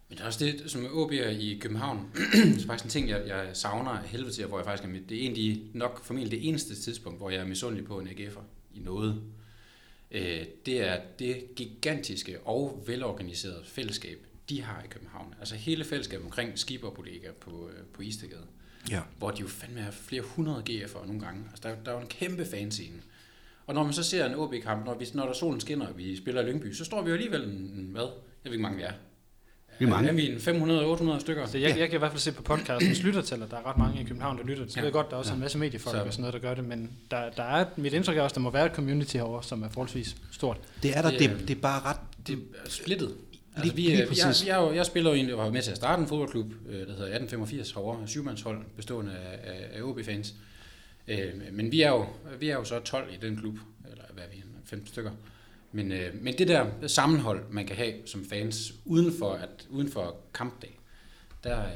Men det er også det, som OB'er i København, <clears throat> det er faktisk en ting, jeg, jeg savner af helvede til, hvor jeg faktisk er mit, det er egentlig nok formentlig det eneste tidspunkt, hvor jeg er misundelig på en AGF'er i noget. Øh, det er det gigantiske og velorganiserede fællesskab, de har i København. Altså hele fællesskabet omkring Skibber Bodega på, øh, på Istegade. Ja. Hvor de jo fandme har flere hundrede GF'er nogle gange. Altså der, er- der er jo en kæmpe fanscene. Og når man så ser en OB-kamp, når, vi, når der solen skinner, og vi spiller i Lyngby, så står vi jo alligevel en, hvad? Jeg ved ikke, mange vi er. Vi er mange. Vi en 500-800 stykker? Så jeg, jeg kan i hvert fald se på podcastens <clears throat> lyttertal, at der er ret mange i København, der lytter. Så Ja. ja. ved jeg godt, der er også en masse mediefolk Så- og sådan noget, der gør det, men der, der er, mit indtryk er også, at der må være et community herovre, som er forholdsvis stort. Det er der, Det det, er- det, det er bare ret... Det er splittet. Altså, Lige- vi, lige jeg, præcis. jeg, jeg, jeg spiller jo egentlig, og var med til at starte en fodboldklub, øh, der hedder 1885 herovre, en syvmandshold bestående af, af, af OB-fans. Øh, men vi er, jo, vi er jo så 12 i den klub, eller hvad er vi, 15 stykker. Men, øh, men det der sammenhold, man kan have som fans uden for, at, uden for kampdag, der, øh,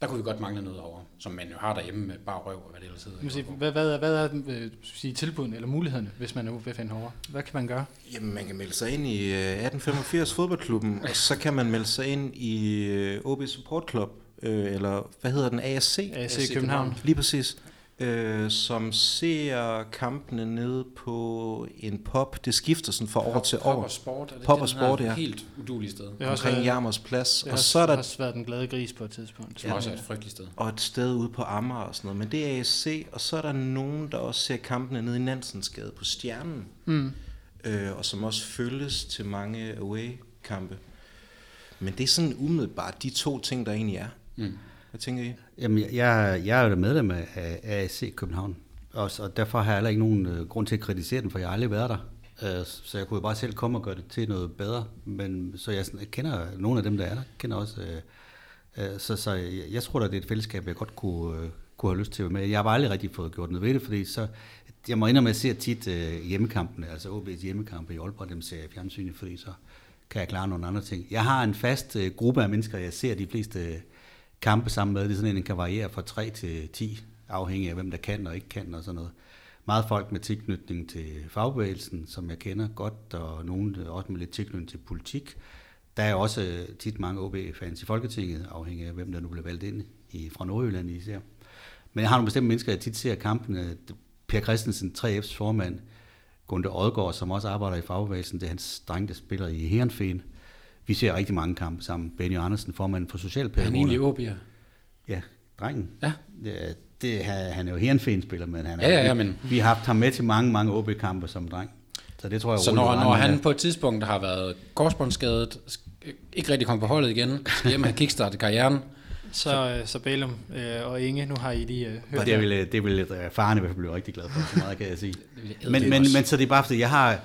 der kunne vi godt mangle noget over, som man jo har derhjemme med bare røv og hvad det ellers hedder. Sige, hvad, hvad, er, hvad er øh, sige, tilbudene eller mulighederne, hvis man er OB-fan herovre? Hvad kan man gøre? Jamen, man kan melde sig ind i øh, 1885 fodboldklubben, og så kan man melde sig ind i øh, OB Support Club, øh, eller hvad hedder den, ASC? AC København. Lige præcis. Øh, som ser kampene nede på en pop. Det skifter sådan fra år til Pop år. og sport, er det Pop den og sport, ja. Helt uduligt sted. Det Omkring været, Jarmers Plads. det Og har så er der også været den glade gris på et tidspunkt. Som også er et frygteligt sted. og et sted ude på Amager og sådan noget. Men det er ASC, og så er der nogen, der også ser kampene nede i Nansensgade på Stjernen. Mm. øh, og som også følges til mange away-kampe. Men det er sådan umiddelbart de to ting, der egentlig er. Mm. Hvad tænker I? Jamen, jeg, jeg er jo medlem af af ASC København, også, og derfor har jeg heller ikke nogen øh, grund til at kritisere den, for jeg har aldrig været der. Øh, så jeg kunne jo bare selv komme og gøre det til noget bedre. Men så jeg, jeg kender nogle af dem, der er der, kender også. Øh, øh, så så jeg, jeg tror da, det er et fællesskab, jeg godt kunne, øh, kunne have lyst til at være med. Jeg har bare aldrig rigtig fået gjort noget ved det, fordi så, jeg må indrømme, at jeg ser tit øh, hjemmekampene, altså OB's hjemmekampe i Aalborg, dem ser jeg fjernsynet, fordi så kan jeg klare nogle andre ting. Jeg har en fast øh, gruppe af mennesker, jeg ser de fleste øh, kampe sammen med. Det er sådan en, den kan variere fra 3 til 10, afhængig af hvem der kan og ikke kan og sådan noget. Meget folk med tilknytning til fagbevægelsen, som jeg kender godt, og nogen også med lidt tilknytning til politik. Der er også øh, tit mange OB-fans i Folketinget, afhængig af hvem der nu bliver valgt ind i, fra Nordjylland især. Men jeg har nogle bestemte mennesker, jeg tit ser kampene. Per Christensen, 3F's formand, Gunde Odgaard, som også arbejder i fagbevægelsen, det er hans dreng, der spiller i Herenfen. Vi ser rigtig mange kampe sammen. Benny Andersen, formanden for Er han Socialpædagogerne. egentlig OB'er? Ja, drengen. Ja. Det, det, han er jo Herenfen-spiller, men han er, Ja, ja, ja, men- vi har haft ham med til mange, mange OB-kampe som dreng. Så det tror jeg Så roligt, når, når han på et tidspunkt har været korsbåndsskadet, sk- ikke rigtig kommet på holdet igen, skal hjem og have kickstartet karrieren, Så, øh, så Bælum øh, og Inge, nu har I lige øh, hørt det vil, det vil øh, faren i hvert fald blive rigtig glad for, så meget kan jeg sige. men, men, men så det er bare fordi, jeg har,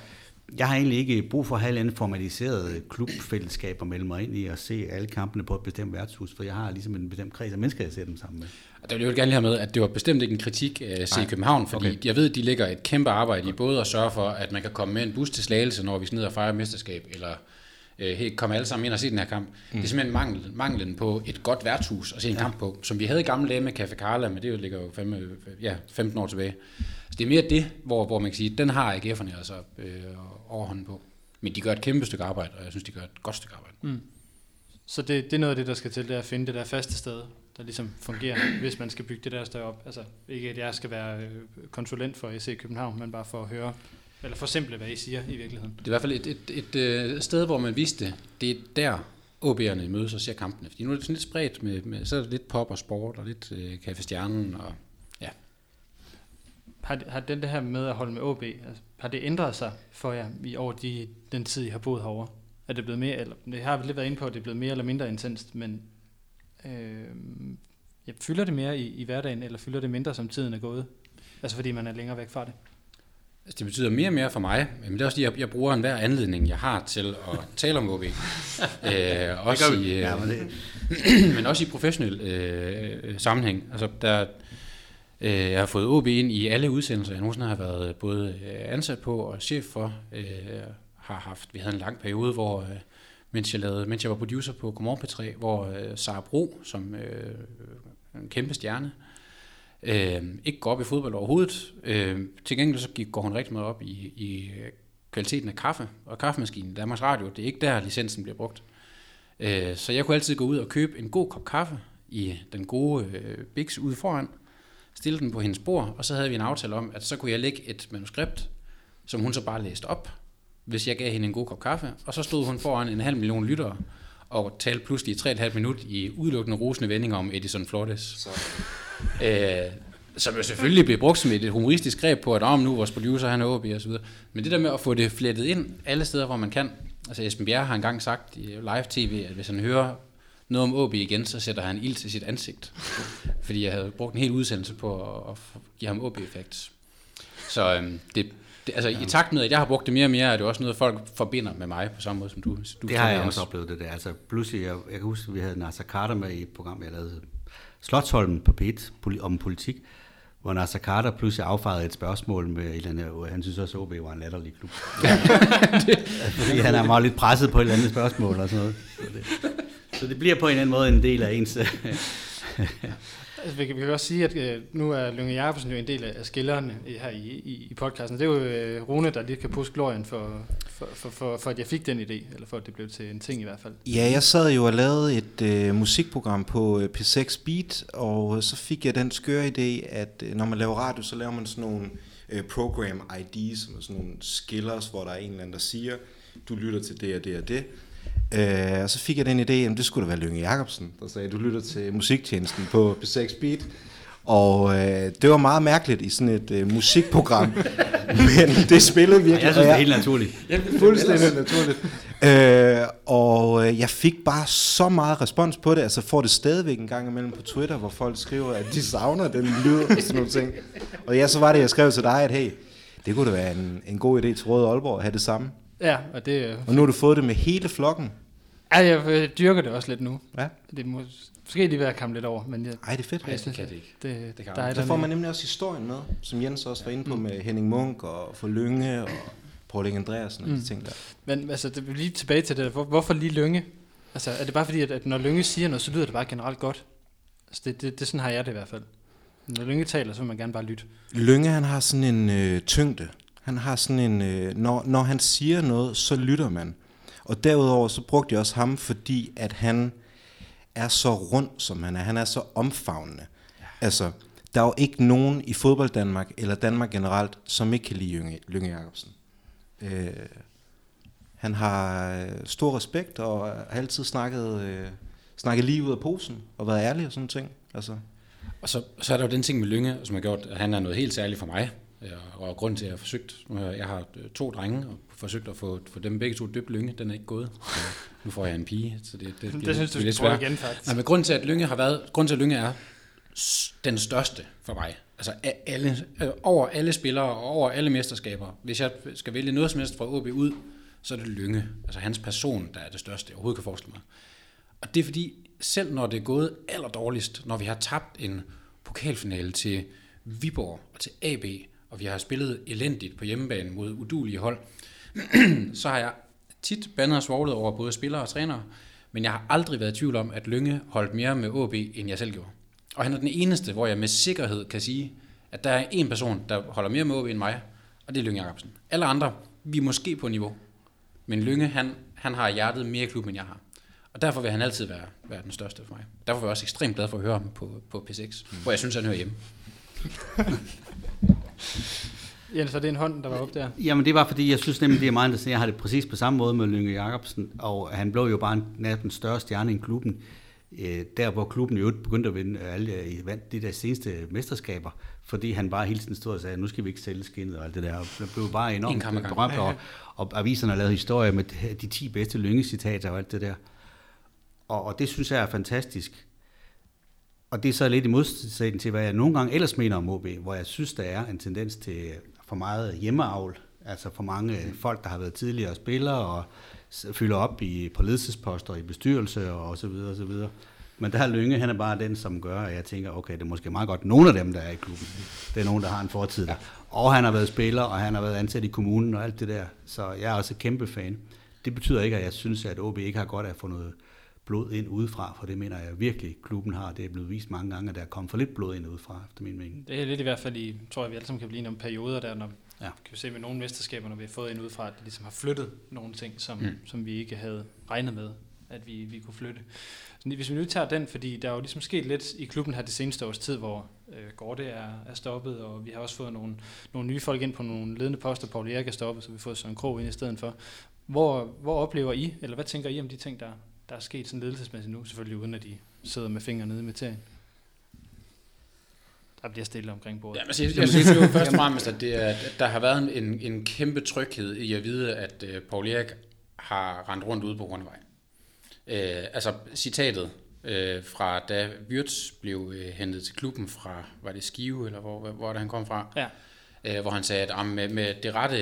jeg har egentlig ikke brug for at have andet formaliseret klubfællesskab og melde mig ind i og se alle kampene på et bestemt værtshus, for jeg har ligesom en bestemt kreds af mennesker, jeg ser dem sammen med. Og der vil jeg jo gerne lige have med, at det var bestemt ikke en kritik af C København, fordi okay. jeg ved, at de lægger et kæmpe arbejde i både at sørge for, at man kan komme med en bus til Slagelse, når vi skal ned og fejre mesterskab, eller øh, hey, komme alle sammen ind og se den her kamp. Mm. Det er simpelthen manglen, manglen på et godt værtshus at se en ja. kamp på, som vi havde i gamle dage med Café Carla, men det jo ligger jo fem, ja, 15 år tilbage. Så det er mere det, hvor, hvor man kan sige, den har AGF'erne altså øh, overhånden på. Men de gør et kæmpe stykke arbejde, og jeg synes, de gør et godt stykke arbejde. Så det, det er noget af det, der skal til, det er at finde det der faste sted, der ligesom fungerer, <clears throat> hvis man skal bygge det der sted op. Altså ikke at jeg skal være øh, konsulent for SC København, men bare for at høre, eller forsimple, hvad I siger i virkeligheden. Det er i hvert fald et, et, et, et sted, hvor man vidste, det er der OB'erne mødes og ser kampene. Fordi nu er det sådan lidt spredt, med, med, så er det lidt pop og sport, og lidt øh, Café Stjernen, og. Har, har den det her med at holde med OB, altså, har det ændret sig for jer i over de, den tid, I har boet herovre? Er det blevet mere, eller det har vi lidt været inde på, at det er blevet mere eller mindre intenst, men øh, ja, fylder det mere i, i hverdagen, eller fylder det mindre, som tiden er gået? Altså fordi man er længere væk fra det? Altså, det betyder mere og mere for mig, men det er også fordi, jeg, jeg bruger enhver anledning, jeg har til at tale om OB. <laughs> øh, også i, øh, Ja, men det, <clears throat> men også i professionel øh, sammenhæng. Altså, der, Øh, jeg har fået OB ind i alle udsendelser, jeg nogensinde har været øh, både øh, ansat på og chef for. Øh, har haft, vi havde en lang periode, hvor, mens jeg, lavede, mens jeg var producer på Godmorgen P3, hvor Sara Bro, som en kæmpe stjerne, ikke går op i fodbold overhovedet. Til gengæld så gik, går hun rigtig meget op i, i kvaliteten af kaffe og kaffemaskinen. Danmarks Radio, det er ikke der, licensen bliver brugt. Så jeg kunne altid gå ud og købe en god kop kaffe i den gode Bix ude foran, stille den på hendes bord, og så havde vi en aftale om, at så kunne jeg lægge et manuskript, som hun så bare læste op, hvis jeg gav hende en god kop kaffe, og så stod hun foran en halv million lyttere, og talte pludselig i 3,5 minut i udelukkende rosende vendinger om Edison Flores. Så. Øh, som jo selvfølgelig bliver brugt som et humoristisk greb på, at om nu vores producer han er OB og så videre. Men det der med at få det flettet ind alle steder, hvor man kan. Altså Esben Bjerre har engang sagt i live tv, at hvis han hører noget om OB igen, så sætter han ild til sit ansigt. Fordi jeg havde brugt en hel udsendelse på at give ham OB-effekt. Så øhm, det, det, altså, i takt med, at jeg har brugt det mere og mere, er det også noget, folk forbinder med mig på samme måde, som du, du Det har jeg også oplevet, det der. Altså, pludselig, jeg, jeg kan huske, at vi havde Nasser Carter med i et program, jeg lavede Slotsholmen på P1 om politik, hvor Nasser Carter pludselig affejede et spørgsmål med et eller andet, han synes også, at OB var en latterlig klub. <laughs> Fordi han er meget lidt presset på et eller andet spørgsmål og sådan noget. Så det, bliver på en eller anden måde en del af ens... <laughs> Altså, vi, kan, vi kan også sige, at øh, nu er Lønge Jacobsen jo en del af skillerne her i, i, i podcasten. Det er jo øh, Rune, der lige kan puske glorien for, for, for, for, for, at jeg fik den idé, eller for at det blev til en ting i hvert fald. Ja, jeg sad jo og lavede et øh, musikprogram på øh, P6 Beat, og så fik jeg den skøre idé, at øh, når man laver radio, så laver man sådan nogle øh, program IDs, som er sådan nogle skillers, hvor der er en eller anden, der siger, du lytter til det og det og det. Øh, og så fik jeg den idé, at det skulle da være Lønge Jacobsen, der sagde, du lytter til musiktjenesten på P6 Beat. Og øh, det var meget mærkeligt i sådan et øh, musikprogram, <laughs> men det spillede virkelig. Jeg synes, det er helt naturligt. Fuldstændig naturligt. Øh, og øh, jeg fik bare så meget respons på det, altså får det stadigvæk en gang imellem på Twitter, hvor folk skriver, at de savner den lyd og sådan nogle ting. Og ja, så var det, jeg skrev til dig, at hey, det kunne da være en, en god idé til Røde Aalborg at have det samme. Ja, og det... Og nu har du fået det med hele flokken. Ja, jeg øh, dyrker det også lidt nu. Ja. Det må, måske lige være at komme lidt over, men jeg, Ej, det er fedt. jeg synes, kan det ikke. Det, Det kan der er Så der får man nemlig også historien med, som Jens også var inde på med Henning Munk og for Lønge og Paul Inge Andreasen og de ting der. Men altså, det, lige tilbage til det. Hvor, hvorfor lige Lønge? Altså, er det bare fordi, at, at når Lønge siger noget, så lyder det bare generelt godt? Altså, det, det, det sådan har jeg det i hvert fald. Når Lønge taler, så vil man gerne bare lytte. Lønge, han har sådan en øh, tyngde. Han har sådan en, øh, når, når han siger noget, så lytter man. Og derudover så brugte jeg også ham, fordi at han er så rund, som han er. Han er så omfavnende. Ja. Altså, der er jo ikke nogen i fodbold Danmark, eller Danmark generelt, som ikke kan lide Lønge, Lønge Jacobsen. Øh, han har øh, stor respekt, og har altid snakket, øh, snakket lige ud af posen, og været ærlig og sådan ting. Altså, Og så, så er der jo den ting med Lynge, som har gjort, at han er noget helt særligt for mig. Og grund til, at jeg har forsøgt, jeg, har øh, to drenge, og forsøgt at få, få dem begge to døbt Lynge, den er ikke gået. <laughs> Nu får jeg en pige, så det, det, Det synes du bliver svært. igen, faktisk. Nej, men grund til, at Lynge har været, grund til, at Lynge er den største for mig. Altså alle, øh, over alle spillere og over alle mesterskaber. Hvis jeg skal vælge noget som helst fra OB ud, så er det Lynge. Altså hans person, der er det største, jeg overhovedet kan forestille mig. Og det er fordi, selv når det er gået allerdårligst, når vi har tabt en pokalfinale til Viborg og til AB, og vi har spillet elendigt på hjemmebane mod udulige hold, <clears throat> så har jeg tit bandet og svoglet over både spillere og trænere, men jeg har aldrig været i tvivl om, at Lønge holdt mere med AB end jeg selv gjorde. Og han er den eneste, hvor jeg med sikkerhed kan sige, at der er en person, der holder mere med AB end mig, og det er Lønge Jacobsen. Alle andre, vi er måske på niveau, men Lønge, han, han har hjertet mere i klubben, end jeg har. Og derfor vil han altid være, være den største for mig. Derfor er jeg også ekstremt glad for at høre ham på, på P6, mm. hvor jeg synes, han hører hjemme. <laughs> Jens, var det en hånd, der var op der? Jamen det var fordi, jeg synes nemlig, det er meget interessant. Jeg har det præcis på samme måde med Lønge Jacobsen, og han blev jo bare en, nærmest den større stjerne i klubben. Øh, der hvor klubben jo begyndte at vinde alle øh, vandt de der seneste mesterskaber, fordi han bare hele tiden stod og sagde, nu skal vi ikke sælge skinnet og alt det der. Og det blev bare En enormt ad gangen. berømt, og, og aviserne har lavet historier med de 10 bedste Lønge-citater og alt det der. Og, og det synes jeg er fantastisk. Og det er så lidt i modsætning til, hvad jeg nogle gange ellers mener om OB, hvor jeg synes, der er en tendens til for meget hjemmeavl. Altså for mange folk, der har været tidligere spillere og fylder op i, på ledelsesposter i bestyrelse og så videre og så videre. Men der er Lønge, han er bare den, som gør, at jeg tænker, okay, det er måske meget godt, nogle af dem, der er i klubben, det er nogen, der har en fortid der. Og han har været spiller, og han har været ansat i kommunen og alt det der. Så jeg er også kæmpe fan. det betyder ikke, at jeg synes, at OB ikke har godt af at få noget blod ind udefra, for det mener jeg virkelig, klubben har. Det er blevet vist mange gange, at der er kommet for lidt blod ind udefra, efter min mening. Det er lidt i hvert fald i, tror jeg, vi alle sammen kan blive nogle perioder der, når Ja. kan vi se med nogle mesterskaber, når vi har fået ind udefra, at det ligesom har flyttet nogle ting, som, mm. som vi ikke havde regnet med, at vi, vi kunne flytte. Så hvis vi nu tager den, fordi der er jo ligesom sket lidt i klubben her det seneste års tid, hvor øh, Gorte er, er stoppet, og vi har også fået nogle, nogle nye folk ind på nogle ledende poster. Paul Erik er stoppet, så vi har fået Søren Krog ind i stedet for. Hvor, hvor oplever I, eller hvad tænker I om de ting, der, der er sket sådan ledelsesmæssigt nu? Selvfølgelig uden at de sidder med fingre nede i materien. Der bliver stille omkring bordet. Ja, men jeg, jeg synes jo først og fremmest, at, det er, at der har været en, en kæmpe tryghed i at vide, at uh, Paul Erik har rendt rundt ude på Rundvej. Uh, altså citatet uh, fra da Wirtz blev uh, hentet til klubben fra, var det Skive, eller hvor, hvor, hvor det han kom fra? Ja. Uh, hvor han sagde, at med, med det rette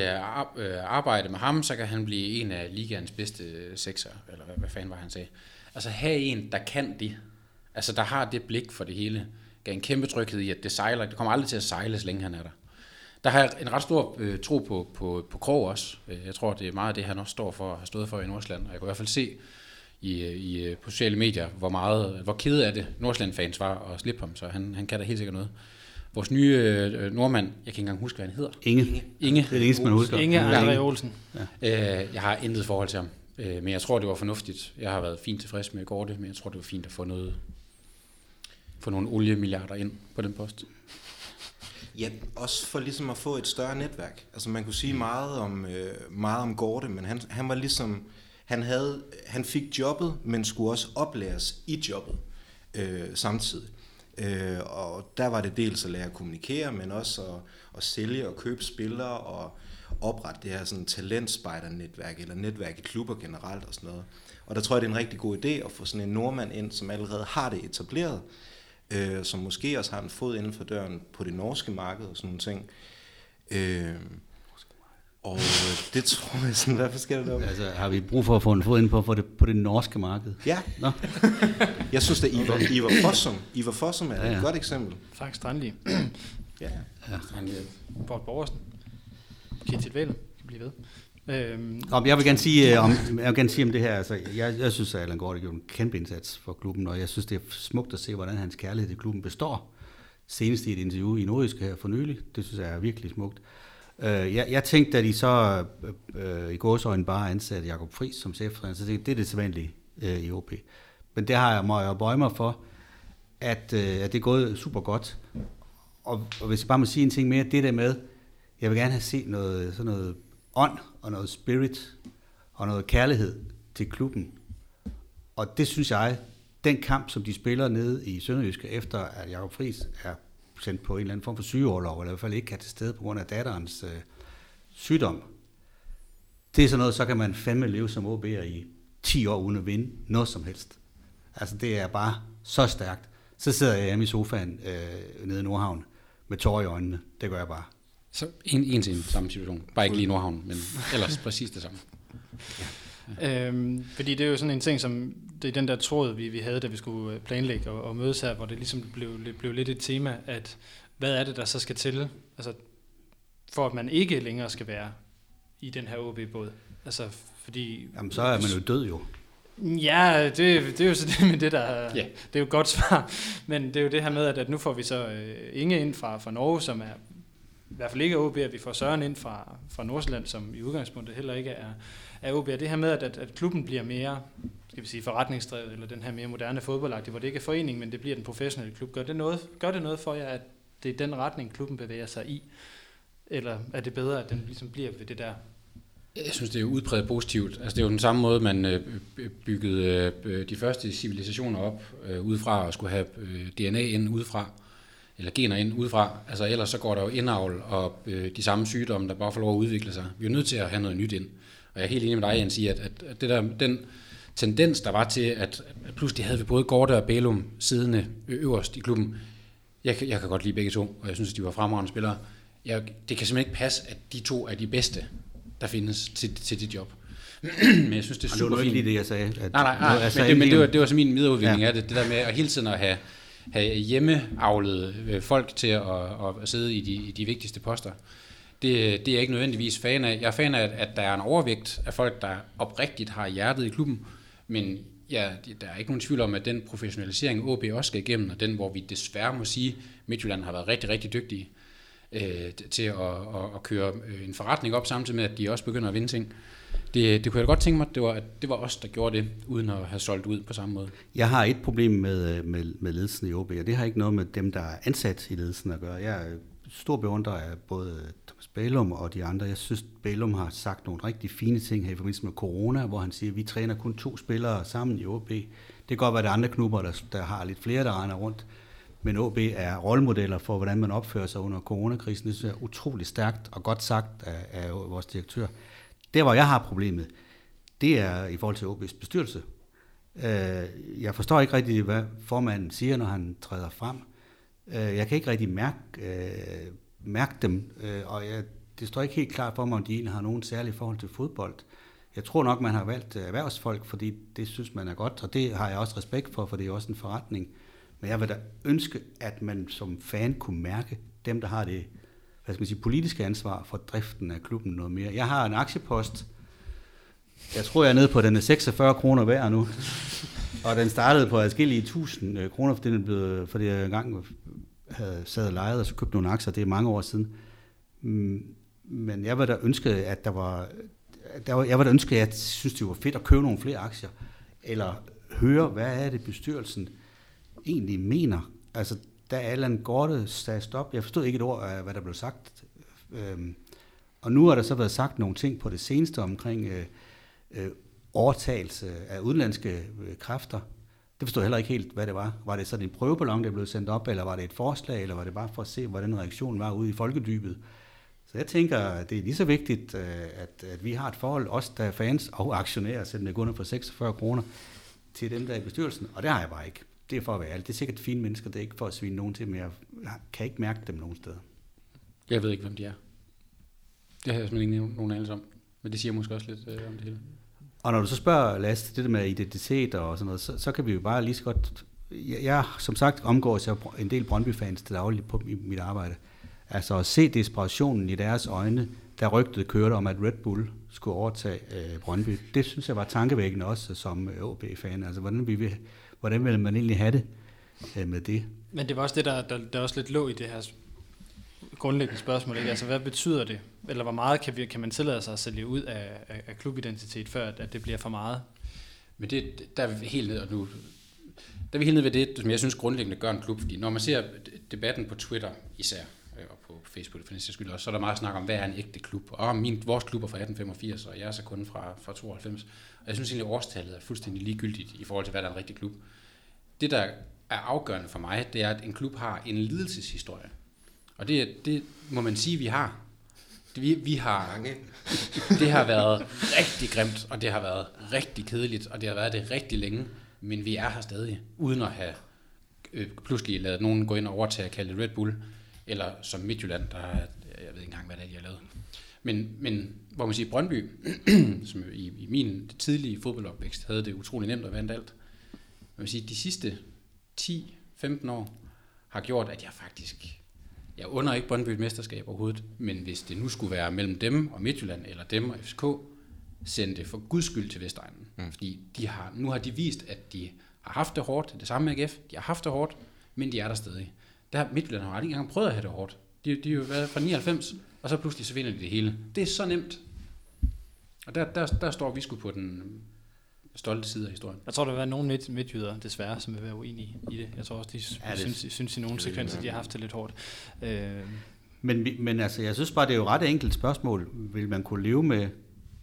øh, arbejde med ham, så kan han blive en af ligaens bedste sekser, eller hvad, hvad fanden var han sagde. Altså have en, der kan det. Altså der har det blik for det hele. Gav en kæmpe tryghed i, at det sejler. Det kommer aldrig til at sejle, så længe han er der. Der har jeg en ret stor øh, tro på, på, på Krog også. Øh, jeg tror, det er meget af det, han også står for, har stået for i Nordsjælland. Og jeg kan i hvert fald se i, i, på sociale medier, hvor meget, hvor kede af det Nordsjælland-fans var at slippe ham. Så han, han kan da helt sikkert noget. Vores nye øh, nordmand, jeg kan ikke engang huske, hvad han hedder. Inge. Inge. Det er det eneste, man husker. Inge Ja. André Olsen. Øh, jeg har intet forhold til ham. Øh, men jeg tror, det var fornuftigt. Jeg har været fint tilfreds med Gorte, men jeg tror, det var fint at få noget få nogle oliemilliarder ind på den post. Ja, også for ligesom at få et større netværk. Altså man kunne sige meget om, øh, meget om Gorte, men han, han var ligesom, han, havde, han fik jobbet, men skulle også oplæres i jobbet øh, samtidig. Øh, og der var det dels at lære at kommunikere, men også at, at sælge og købe spillere og oprette det her sådan talentspejdernetværk, eller netværk i klubber generelt og sådan noget. Og der tror jeg, det er en rigtig god idé at få sådan en nordmand ind, som allerede har det etableret, øh, som måske også har en fod inden for døren på det norske marked og sådan nogle ting. Øh, og øh, det tror jeg sådan, hvad sker der deroppe? Altså, har vi brug for at få en fod ind på, for det, på det norske marked? Ja, Nå, <laughs> jeg synes, at Ivar, Ivar Fossum, Ivar Fossum er Ja, ja. et godt eksempel. Frank Strandli. <clears throat> Ja. Han, øh, Bort Borgersen. Kittil Væl. Kan blive ved. Øhm, Om, jeg vil gerne sige, øh, om, jeg vil gerne sige om det her. Altså, jeg, jeg synes, at Allan Gård har gjort en kæmpe indsats for klubben, og jeg synes, det er smukt at se, hvordan hans kærlighed til klubben består. Senest i et interview i Nordisk her for nylig. Det synes jeg er virkelig smukt. Øh, jeg, jeg tænkte, da de så øh, i gåsøjne bare ansatte Jakob Friis som cheftræner, så tænkte det er det sædvanlige øh, i OB. Men det har jeg, må jeg bøje mig for, at, øh, at det er gået super godt. Og, og hvis jeg bare må sige en ting mere, det der med, jeg vil gerne have set noget, sådan noget ånd og noget spirit og noget kærlighed til klubben. Og det synes jeg, den kamp, som de spiller nede i Sønderjysk, efter at Jacob Friis er sendt på en eller anden form for sygeoverlov, eller i hvert fald ikke kan til stede på grund af datterens øh, sygdom, det er sådan noget, så kan man fandme leve som OB'er i 10 år uden at vinde noget som helst. Altså det er bare så stærkt. Så sidder jeg hjemme i sofaen øh, nede i Nordhavn med tårer i øjnene. Det gør jeg bare. så en, en til en samme situation. Bare ikke lige i Nordhavn, men <laughs> ellers præcis det samme. Øhm, fordi det er jo sådan en ting, som det er den der tråd, vi, vi havde, da vi skulle øh, planlægge og, og mødes her, hvor det ligesom blev, blev lidt et tema, at hvad er det, der så skal til, altså, for at man ikke længere skal være i den her OB-båd? Altså, fordi... Jamen så er man jo død jo. Ja, det, det er jo så det med det, der Ja. det er jo et godt svar. Men det er jo det her med, at, at nu får vi så øh, Inge ind fra, fra Norge, som er i hvert fald ikke er OB, at vi får Søren ind fra, fra Nordsjælland, som i udgangspunktet heller ikke er, er OB. Det her med, at, at, at klubben bliver mere skal vi sige, forretningsdrevet, eller den her mere moderne fodboldagtige, hvor det ikke er forening, men det bliver den professionelle klub. Gør det noget, gør det noget for jer, at det er den retning, klubben bevæger sig i? Eller er det bedre, at den ligesom bliver ved det der Jeg synes, det er udpræget positivt. Altså, det er jo den samme måde, man øh, byggede øh, de første civilisationer op øh, udefra og skulle have DNA ind udefra, eller gener ind udefra. Altså, ellers så går der jo indavl og de samme sygdomme, der bare får lov at udvikle sig. Vi er jo nødt til at have noget nyt ind. Og jeg er helt enig med dig, Jens, i, at, at det der, den tendens, der var til, at, pludselig havde vi både Gorte og Bælum siddende øverst i klubben. Jeg, kan- jeg kan godt lide begge to, og jeg synes, de var fremragende spillere. Jeg, det kan simpelthen ikke passe, at de to er de bedste, der findes til, til dit job. <clears throat> Men jeg synes, det er Og det var super ikke fint. lige det, jeg sagde. At, Nej, nej, nej, jeg men, det, men det, var, det var så min videreudvikling Ja. af det, det der med at hele tiden at have, have hjemmeavlede øh, folk til at, at, sidde i de, i de vigtigste poster. Det, Det, det er jeg ikke nødvendigvis fan af. Jeg er fan af, at der er en overvægt af folk, der oprigtigt har hjertet i klubben, men ja, der er ikke nogen tvivl om, at den professionalisering, OB også skal igennem, og den, hvor vi desværre må sige, Midtjylland har været rigtig, rigtig dygtige øh, til at, at, at køre øh, en forretning op, samtidig med, at de også begynder at vinde ting. Det, det kunne jeg godt tænke mig, det var, at det var os, der gjorde det, uden at have solgt ud på samme måde. Jeg har et problem med, øh, med, med ledelsen i OB, og det har ikke noget med dem, der er ansat i ledelsen at gøre. Jeg er stor beundrer af både Bælum og de andre. Jeg synes, Bælum har sagt nogle rigtig fine ting her i forbindelse med corona, hvor han siger, at vi træner kun to spillere sammen i OB. Det kan godt være, at der er andre klubber, der, der har lidt flere, der regner rundt. Men OB er rollemodeller for, hvordan man opfører sig under coronakrisen. Det synes jeg er utrolig stærkt og godt sagt af, af vores direktør. Der, hvor jeg har problemet, det er i forhold til OB's bestyrelse. Øh, jeg forstår ikke rigtig, hvad formanden siger, når han træder frem. Øh, jeg kan ikke rigtig mærke, øh, mærke dem, og jeg, det står ikke helt klart for mig, om de egentlig har nogen særlig forhold til fodbold. Jeg tror nok, man har valgt erhvervsfolk, fordi det synes man er godt, og det har jeg også respekt for, for det er også en forretning. Men jeg vil da ønske, at man som fan kunne mærke dem, der har det hvad skal man sige, politiske ansvar for driften af klubben noget mere. Jeg har en aktiepost, jeg tror, jeg er nede på, den er 46 kroner hver nu. <laughs> Og den startede på adskillige tusind øh, kroner, fordi, den blev, fordi jeg engang havde sad og lejet, og så købte nogle aktier, det er mange år siden. Mm, men jeg var da ønske, at der var, der var, jeg var da ønske, at jeg synes, det var fedt at købe nogle flere aktier, eller høre, hvad er det bestyrelsen egentlig mener. Altså, da Allan Gorte sagde stop, jeg forstod ikke et ord af, hvad der blev sagt. Øhm, og nu har der så været sagt nogle ting på det seneste omkring øh, øh, overtagelse af udenlandske øh, kræfter. Det forstod jeg heller ikke helt, hvad det var. Var det sådan en prøveballon, der blev sendt op, eller var det et forslag, eller var det bare for at se, hvordan reaktionen var ude i folkedybet? Så jeg tænker, at det er lige så vigtigt, øh, at, at vi har et forhold, også der er fans og aktionærer, selvom det under for 46 kroner, til dem, der er i bestyrelsen, og det har jeg bare ikke det er for at være ærlig. Det er sikkert fine mennesker, det er ikke for at svine nogen til, men jeg kan ikke mærke dem nogen steder. Jeg ved ikke, hvem de er. Det har jeg simpelthen ikke nogen anelse om. Men det siger måske også lidt øh, om det hele. Og når du så spørger Lasse, det der med identitet og sådan noget, så, så kan vi jo bare lige så godt... Jeg, jeg som sagt omgås jeg en del Brøndby-fans til dagligt på mit arbejde. Altså at se desperationen i deres øjne, der rygtet kørte om, at Red Bull skulle overtage øh, Brøndby. Det synes jeg var tankevækkende også som øh, OB-fan. Altså hvordan vi vil hvordan vil man egentlig have det øh, med det? Men det var også det, der, der, der også lidt lå i det her grundlæggende spørgsmål. Ikke? Altså, hvad betyder det? Eller hvor meget kan, vi, kan man tillade sig at sælge ud af, af, af klubidentitet, før at det bliver for meget? Men det, der er vi helt ned, og nu, der er vi helt ned ved det, som jeg synes grundlæggende gør en klub, fordi når man ser debatten på Twitter især, øh, og på Facebook for den skyld også, så er der meget snak om, hvad er en ægte klub? Og min, vores klub er fra 1885, og jeg er så kun fra, fra 92. Og jeg synes egentlig, at årstallet er fuldstændig ligegyldigt i forhold til, hvad der er en rigtig klub. Det, der er afgørende for mig, det er, at en klub har en lidelseshistorie. Og det, det må man sige, vi har. Det, vi, vi har, <laughs> det har været rigtig grimt, og det har været rigtig kedeligt, og det har været det rigtig længe, men vi er her stadig, uden at have øh, pludselig lavet nogen gå ind og overtage og kalde det Red Bull, eller som Midtjylland, der jeg ved ikke engang, hvad det er, de har lavet. Men, men hvor man siger, Brøndby, <clears throat> som i, i min tidlige fodboldopvækst havde det utrolig nemt at vande alt, man vil sige, de sidste 10-15 år har gjort, at jeg faktisk, jeg under ikke Brøndby et mesterskab overhovedet, men hvis det nu skulle være mellem dem og Midtjylland, eller dem og FCK, send det for guds skyld til Vestegnen. Mm. Fordi de har, nu har de vist, at de har haft det hårdt, det samme med AGF, de har haft det hårdt, men de er der stadig. Der Midtjylland har aldrig engang prøvet at have det hårdt. De, de har jo været fra 99, og så pludselig så vinder de det hele. Det er så nemt. Og der, der, der står vi sgu på den stolte side af historien. Jeg tror, der vil være nogle midt, midtjyder, desværre, som vil være uenige i det. Jeg tror også, de ja, det, synes, synes i nogle sekvenser, de har haft det lidt hårdt. Øh. Men, men altså, jeg synes bare, det er jo ret enkelt spørgsmål. Vil man kunne leve med,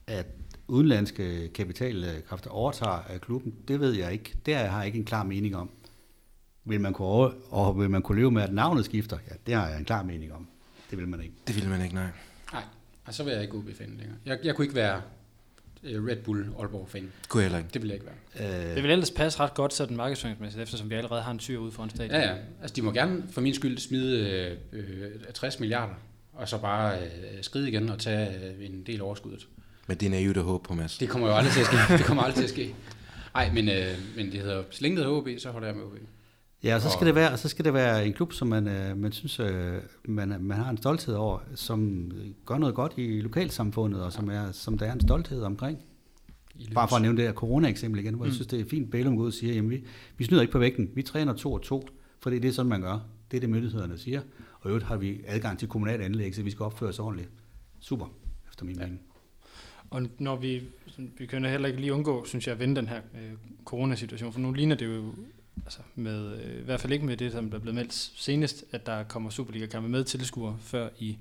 at udenlandske kapitalkræfter overtager klubben? Det ved jeg ikke. Det har jeg ikke en klar mening om. Vil man kunne, over, og vil man kunne leve med, at navnet skifter? Ja, det har jeg en klar mening om. Det vil man ikke. Det vil man ikke, nej. Nej, og så vil jeg ikke OB-fan længere. Jeg, jeg kunne ikke være øh, Red Bull Aalborg-fan. Kunne heller ikke. Det vil jeg ikke være. Øh. Det vil ellers passe ret godt sådan markedsføringsmæssigt, eftersom vi allerede har en tyr ude for en stadion. Ja, ja. Altså, de må gerne for min skyld smide øh, 60 milliarder, og så bare øh, skride igen og tage øh, en del overskuddet. Men det er naivt at håbe på, Mads. Det kommer jo aldrig til at ske. Det kommer aldrig til at ske. Nej, men, øh, men det hedder, så længe det hedder OB, så holder jeg med OB. Ja, og så skal, Og- det være, så skal det være en klub, som man, øh, man synes, øh, man, man har en stolthed over, som gør noget godt i lokalsamfundet, og som, er, som der er en stolthed omkring. Bare for at nævne det her corona-eksempel igen, hvor mm. jeg synes, det er fint, Bælum går ud og siger, jamen vi, vi snyder ikke på vægten, vi træner to og to, for det er sådan, man gør. Det er det, myndighederne siger. Og i øvrigt har vi adgang til kommunalt anlæg, så vi skal opføre os ordentligt. Super, efter min ja. mening. Og når vi, vi kan heller ikke lige undgå, synes jeg, at vende den her øh, coronasituation, for nu ligner det jo altså med, øh, i hvert fald ikke med det, som der er blevet meldt senest, at der kommer Superliga-kampe med tilskuere før i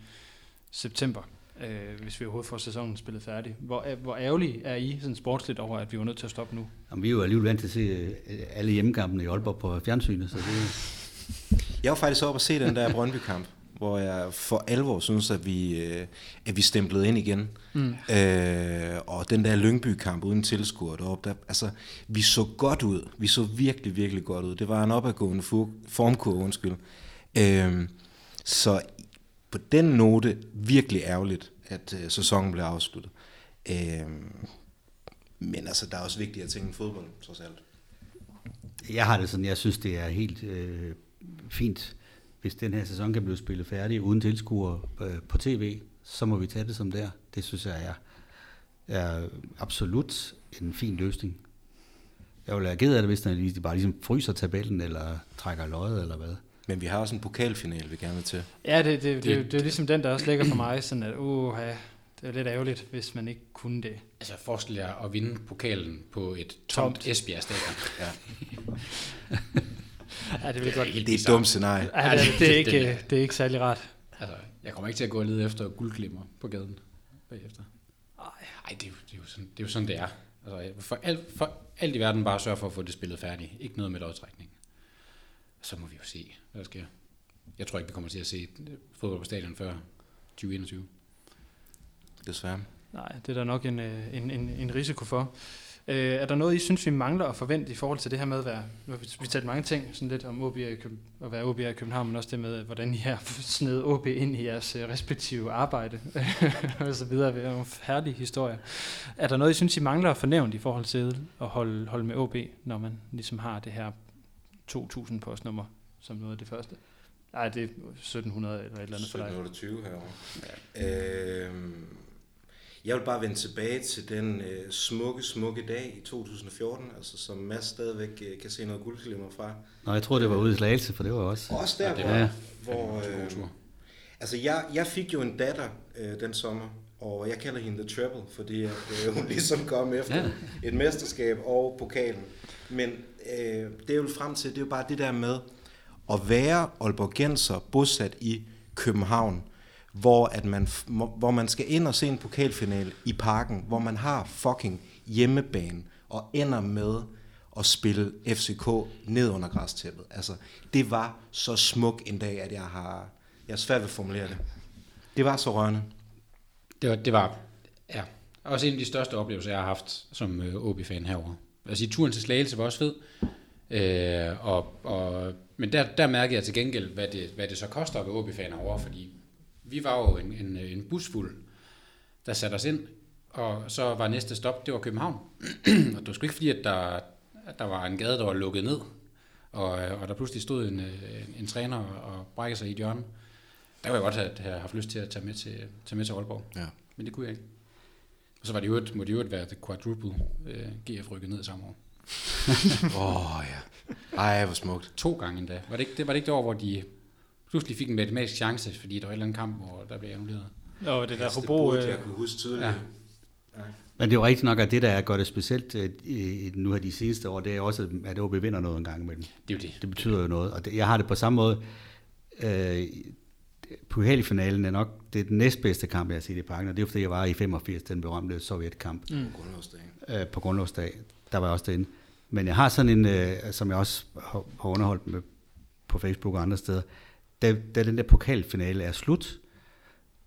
september, øh, hvis vi overhovedet får sæsonen spillet færdig. Hvor, er- hvor ærgerlig er I sådan sportsligt over, at vi var nødt til at stoppe nu? Jamen, vi er jo alligevel vant til at se øh, alle hjemmekampene i Aalborg på fjernsynet, så det, Jeg var faktisk oppe og se den der Brøndby-kamp, hvor jeg for alvor synes, at vi, øh, at vi stemplede ind igen. Mm. Øh, og den der Lyngby-kamp uden tilskuer deroppe, der, altså, vi så godt ud. Vi så virkelig, virkelig godt ud. Det var en opadgående fu- formkurve, undskyld. Øh, så på den note, virkelig ærgerligt, at øh, sæsonen blev afsluttet. Øh, men altså, der er også vigtigere ting end fodbold, trods alt. Jeg har det sådan, jeg synes, det er helt øh, fint, hvis den her sæson kan blive spillet færdig uden tilskuere øh, på tv, så må vi tage det som der. Det synes jeg er, er absolut en fin løsning. Jeg vil være ked af det, hvis de bare ligesom fryser tabellen, eller trækker løjet, eller hvad. Men vi har også en pokalfinale, vi gerne vil til. Ja, det, det, det, det, Det- det er ligesom den, der også ligger for mig, sådan at, uh, det er lidt ærgerligt, hvis man ikke kunne det. Altså forestil jer at vinde pokalen på et Tomt. tomt Esbjerg stadion. Ja. <laughs> Ja, det vil godt. helt Det er et dumt scenarie. Ja, det, det, er ikke, øh, det er ikke særlig rart. Altså, jeg kommer ikke til at gå og lede efter guldglimmer på gaden bagefter. Ej, det er, jo, det, er jo sådan, det er jo sådan, det er. Altså, for, alt, for alt i verden bare sørge for at få det spillet færdigt. Ikke noget med lodtrækning. Så må vi jo se, hvad der sker. Jeg tror ikke, vi kommer til at se fodbold på stadion før 2021. Desværre. Nej, det er der nok en, øh, en, en, en risiko for. Øh, er der noget, I synes, vi mangler at forvente i forhold til det her med at være... Nu har vi vi talt mange ting, sådan lidt om OB i Køben, at være OB i København, men også det med, hvordan I har snedet OB ind i jeres øh, respektive arbejde, <laughs> og så videre. Det er nogle herlige historier. Er der noget, I synes, I mangler at fornævne i forhold til at holde, holde med OB, når man ligesom har det her 2.000 postnummer som noget af det første? Nej, det er 1700 eller et eller andet for dig. 1720 herovre. Øhm, jeg vil bare vende tilbage til den øh, smukke, smukke dag i 2014, altså som Mads stadigvæk øh, kan se noget guldglimmer fra. Nå, jeg tror det var ude i Slagelse, for det var også... Også der, Ja, det hvor, var- hvor øh, altså jeg, jeg fik jo en datter øh, den sommer, og jeg kalder hende The Treble, fordi at, øh, <laughs> hun ligesom kom efter Ja. ja. et mesterskab og pokalen. Men øh, det er jo frem til, det er jo bare det der med at være Aalborgenser bosat i København, hvor, at man, hvor man skal ind og se en pokalfinal i parken, hvor man har fucking hjemmebane og ender med at spille FCK ned under græstæppet. Altså, det var så smuk en dag, at jeg har, jeg er svært ved at formulere det. Det var så rørende. Det var, det var ja, også en af de største oplevelser, jeg har haft som øh, OB-fan herover. Altså, turen til Slagelse var også fed. Øh, og, og, men der, der mærkede jeg til gengæld, hvad det, hvad det så koster at være OB-fan herovre, fordi vi var jo en, en, en bus fuld, der satte os ind, og så var næste stop, det var København. <clears throat> og det var sgu ikke fordi, at der, at der var en gade, der var lukket ned, og, øh, og der pludselig stod en, øh, en, en træner og, brækkede sig i et hjørne. Der kunne jeg godt have, have haft lyst til at tage med til, tage med til Aalborg. Ja. Men det kunne jeg ikke. Og så var det jo et, må det jo være det quadruple øh, GF rykket ned samme år. <laughs> Åh oh, ja. Ej, hvor smukt. To gange endda. Var det ikke det, var det, ikke det år, hvor de pludselig fik en matematisk chance, fordi der var et eller andet kamp, hvor der blev annulleret? Og det der Hobro... Øh, jeg kunne huske tydeligt. Ja. Ja. Men det er jo rigtigt nok, at det, der gør det specielt øh, nu her de seneste år, det er også, at OB vinder noget en gang imellem. Det er jo det. Det betyder jo noget, og det, jeg har det på samme måde. Øh, Pokalfinalen er nok det er den næstbedste kamp, jeg har set i parken, og det er jo fordi, jeg var i 85, den berømte sovjetkamp Mm. Grundlovsdagen. øh, på grundlovsdag. Der var jeg også derinde. Men jeg har sådan en, øh, som jeg også har, har underholdt med på Facebook og andre steder, da, da den der pokalfinale er slut,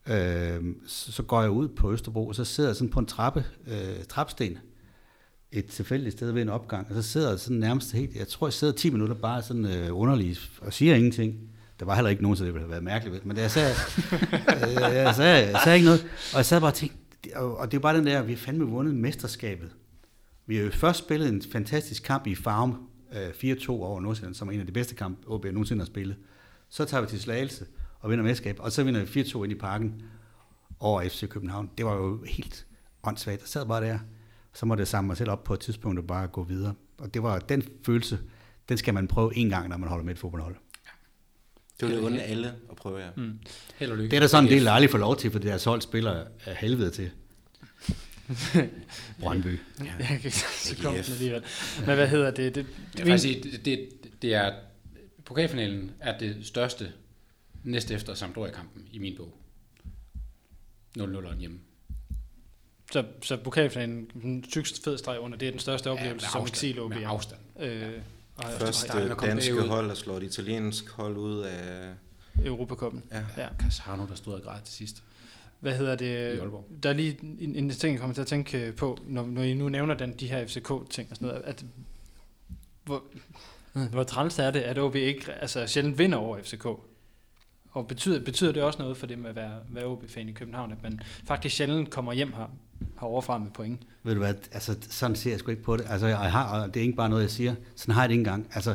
øh, så, går jeg ud på Østerbro, og så sidder jeg sådan på en trappe, øh, trapsten, et tilfældigt sted ved en opgang, og så sidder jeg sådan nærmest helt, jeg tror, jeg sidder 10 minutter bare sådan øh, underlig og siger ingenting. Der var heller ikke nogen, så det ville have været mærkeligt, men jeg sagde, øh, jeg, sagde, jeg sagde ikke noget, og jeg sad bare og tænkte, og, og det er bare den der, vi har fandme vundet mesterskabet. Vi har jo først spillet en fantastisk kamp i Farm øh, 4-2 over Nordsjælland, som er en af de bedste kampe, OB nogensinde har spillet. Så tager vi til Slagelse og vinder mesterskab, og så vinder vi 4-2 ind i parken over FC København. Det var jo helt åndssvagt. Jeg sad bare der, så måtte jeg samle mig selv op på et tidspunkt og bare gå videre. Og det var den følelse, den skal man prøve en gang, når man holder med et fodboldhold. Det vil unde alle at prøve, ja. Mm. Held og lykke. Det er der sådan en del, der aldrig får lov til, for deres hold spiller af helvede til. <laughs> Brøndby. Ja. Jeg kan ikke så kom den alligevel. Men hvad hedder det? Det, det, det, det, det er, pokalfinalen er det største næste efter Sampdoria-kampen i min bog. 0-0 hjemme. Så, så pokalfinalen, en tyk fed streg under, det er den største oplevelse ja, som eksil OB. Med afstand. Øh, og Første danske hold, der slår et italiensk hold ud af... Europacupen. Ja. ja. Casano, der stod og græd til sidst. Hvad hedder det? Der er lige en, en ting, jeg kommer til at tænke på, når, når I nu nævner den, de her FCK-ting og sådan noget, at hvor, hvor træls er det, at OB ikke altså, sjældent vinder over FCK? Og betyder, betyder det også noget for det med at være, være OB-fan i København, at man faktisk sjældent kommer hjem her, heroverfra med point? Ved du hvad, altså sådan ser jeg sgu ikke på det. Altså jeg har, det er ikke bare noget, jeg siger, sådan har jeg det ikke engang. Altså,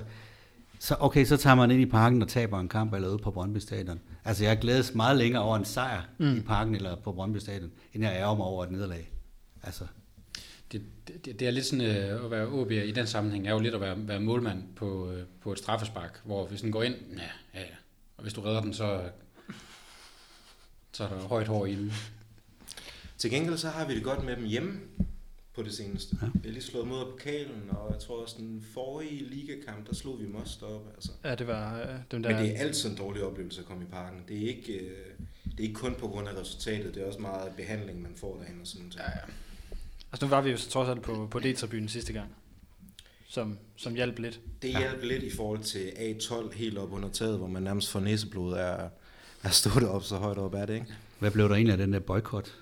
så, okay, så tager man ind i parken og taber en kamp eller ude på Brøndby Stadion. Altså jeg glædes meget længere over en sejr mm. i parken eller på Brøndby Stadion, end jeg ærger mig over et nederlag. Altså. Det, det, det er lidt sådan øh, at være OB i den sammenhæng, er jo lidt at være, være målmand på, øh, på et straffespark, hvor hvis den går ind, ja, ja, ja. Og hvis du redder den, så, så er der højt hår i den. Til gengæld så har vi det godt med dem hjemme på det seneste. Ja. Vi har lige slået mod pokalen, og jeg tror også den forrige ligakamp, der slog vi dem også deroppe. Altså. Ja, det var øh, dem der... Men det er altid en dårlig oplevelse at komme i parken. Det er ikke, øh, det er ikke kun på grund af resultatet, det er også meget behandling, man får derhen og sådan Ja, ja. Altså nu var vi jo trods alt på, på D-tribunen sidste gang, som, som hjalp lidt. Det hjalp ja. lidt i forhold til A12 helt op under taget, hvor man nærmest får næseblod af at stå deroppe så højt op er det, ikke? Hvad blev der egentlig af den der boykot?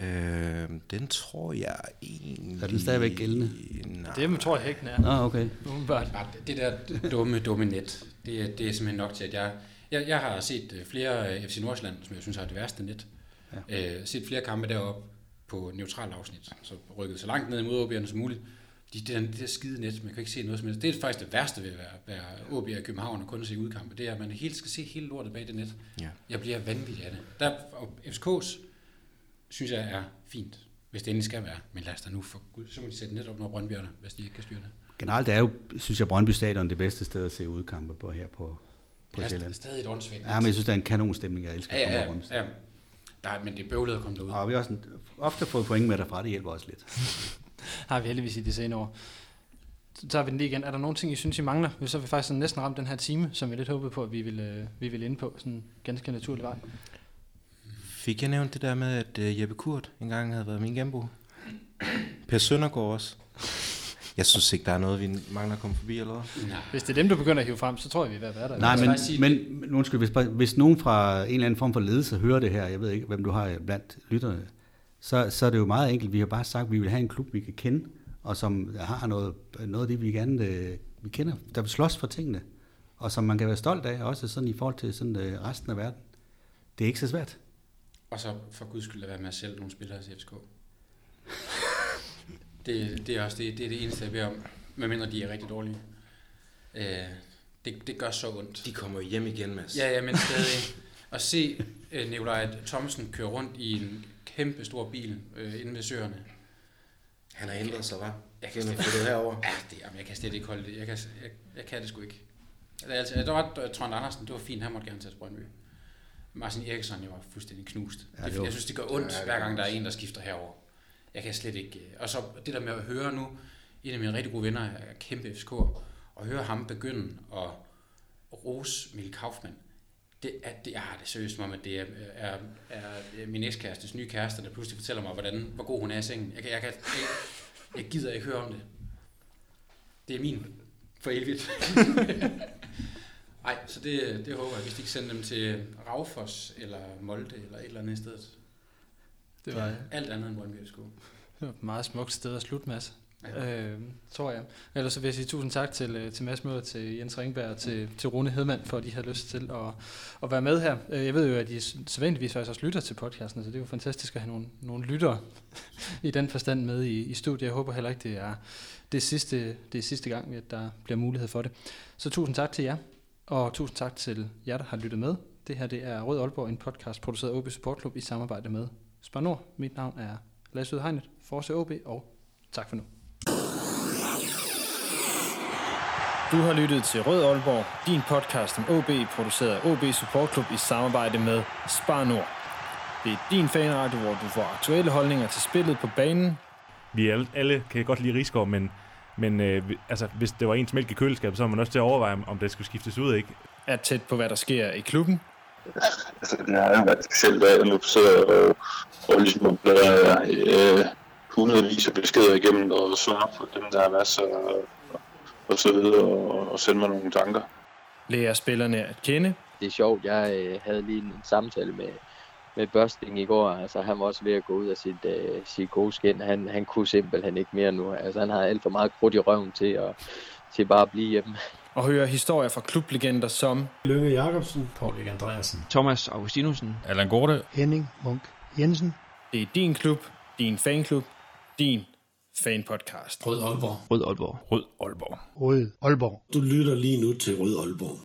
Øh, den tror jeg egentlig... Er den stadigvæk gældende? Nej. Det tror jeg ikke, den er. Nå, okay. Det der dumme, dumme net, det, er, det er simpelthen nok til, at jeg... Jeg, jeg har set øh, flere FC Nordsjælland, som jeg synes har det værste net. Ja. Øh, set flere kampe deroppe på neutral afsnit, så rykket så langt ned imod OB'erne som muligt. De, det, der, det der skide net, man kan ikke se noget som helst. Det er faktisk det værste ved at være, være OB i København og kun se udkampe. Det er, at man helt skal se hele lortet bag det net. Ja. Jeg bliver vanvittig af det. Der, og FCK's synes jeg er fint, hvis det endelig skal være. Men lad os da nu for gud, så må de sætte net op når Brøndbyerne, hvis de ikke kan styre det. Generelt er jo, synes jeg, Brøndby Stadion det bedste sted at se udkampe på her på, på Sjælland. Det er stadig et åndssvagt. Ja, men jeg synes, det er en kanonstemning, jeg elsker. Ja, ja, ja. Nej, men det er bøvlet at komme derud. Og vi har også ofte fået point med derfra, det hjælper også lidt. <laughs> har vi heldigvis i de senere år. Så tager vi den lige igen. Er der nogle ting, I synes, I mangler? Så har vi faktisk næsten ramt den her time, som vi lidt håbede på, at vi ville, øh, vi ville ind på, sådan en ganske naturlig vej. Fik jeg nævnt det der med, at uh, Jeppe Kurt engang havde været min genbo? Per Søndergaard også. Jeg synes ikke, der er noget, vi mangler at komme forbi, eller hvad? Hvis det er dem, du begynder at hive frem, så tror jeg, vi er ved at være der. Nej, men, men, men undskyld, hvis, hvis nogen fra en eller anden form for ledelse hører det her, jeg ved ikke, hvem du har blandt lytterne, så, så er det jo meget enkelt. Vi har bare sagt, at vi vil have en klub, vi kan kende, og som har noget, noget af det, vi gerne øh, vi kender, der vil slås for tingene, og som man kan være stolt af, også sådan i forhold til sådan, øh, resten af verden. Det er ikke så svært. Og så for guds skyld at være med at sælge nogle spillere til FCK. <laughs> det, det er også det, det, er det eneste, jeg beder om, medmindre de er rigtig dårlige. Øh, det, det gør så ondt. De kommer hjem igen, Mads. Ja, ja, men stadig. At se uh, Nikolaj Thomsen køre rundt i en kæmpe stor bil uh, inde ved søerne. Han har ændret sig, hva'? Jeg kan slet, det herover. Ja, det, jamen, jeg kan slet ikke holde det. Jeg kan, jeg, jeg kan det sgu ikke. Altså, der var Trond Andersen, det var fint, han måtte gerne tage til Brøndby. Martin Eriksson jo var fuldstændig knust. Ja, det, jeg synes, det gør ondt, ja, hver gang der er en, der skifter herover. Jeg kan slet ikke... Øh, og så det der med at høre nu, en af mine rigtig gode venner er kæmpe FCK, og høre ham begynde at rose Mikkel Kaufmann, det er, det, jeg har det seriøst om, at det er, er, er min ekskærestes nye kæreste, der pludselig fortæller mig, hvordan, hvor god hun er i sengen. Jeg, jeg, jeg, jeg, jeg gider ikke høre om det. Det er min for evigt. <laughs> Nej, så det, det håber jeg, hvis de kan sende dem til Raufoss eller Molde eller et eller andet sted. Det var alt andet end Brøndby. Det var et meget smukt sted at slutte, Mads. Ja. Øh, tror jeg. Ellers så vil jeg sige tusind tak til, øh, til Mads Møller, til Jens Ringberg og til, til Rune Hedman, for at de har lyst til at, at være med her. Øh, jeg ved jo, at de sædvanligvis faktisk også lytter til podcasten, så det er jo fantastisk at have nogle, nogle lyttere i den forstand med i, i studiet. Jeg håber heller ikke, det er det er sidste, det er sidste gang, at der bliver mulighed for det. Så tusind tak til jer, og tusind tak til jer, der har lyttet med. Det her det er Rød Aalborg, en podcast produceret af OB Support Club i samarbejde med Spar Nord. Mit navn er Lasse Udhegnet, Forse OB, og tak for nu. Du har lyttet til Rød Aalborg, din podcast om OB, produceret af OB Support Club i samarbejde med Spar Nord. Det er din fanradio, hvor du får aktuelle holdninger til spillet på banen. Vi alle, alle kan godt lide Rigsgaard, men, men øh, altså, hvis det var ens mælk i køleskabet, så var man også til at overveje, om det skulle skiftes ud, ikke? Er tæt på, hvad der sker i klubben. Altså, det har jo været specielt, at jeg nu sidder og, og ligesom bladrer øh, hundredvis af beskeder igennem og svarer på dem, der har været så og så videre, og, og sende mig nogle tanker. Lærer spillerne at kende. Det er sjovt, jeg øh, havde lige en samtale med, med Børsting i går. Altså, han var også ved at gå ud af sit, øh, sit gode skin. Han, han kunne simpelthen ikke mere nu. Altså, han har alt for meget krudt i røven til at, til bare at blive hjemme. Og høre historier fra klublegender som Lønge Jacobsen, Paul Andreasen, Thomas Augustinusen, Allan Gorte, Henning Munk Jensen. Det er din klub, din fanklub, din fanpodcast. Rød Aalborg. Rød Aalborg. Rød Aalborg. Rød Aalborg. Du lytter lige nu til Rød Aalborg.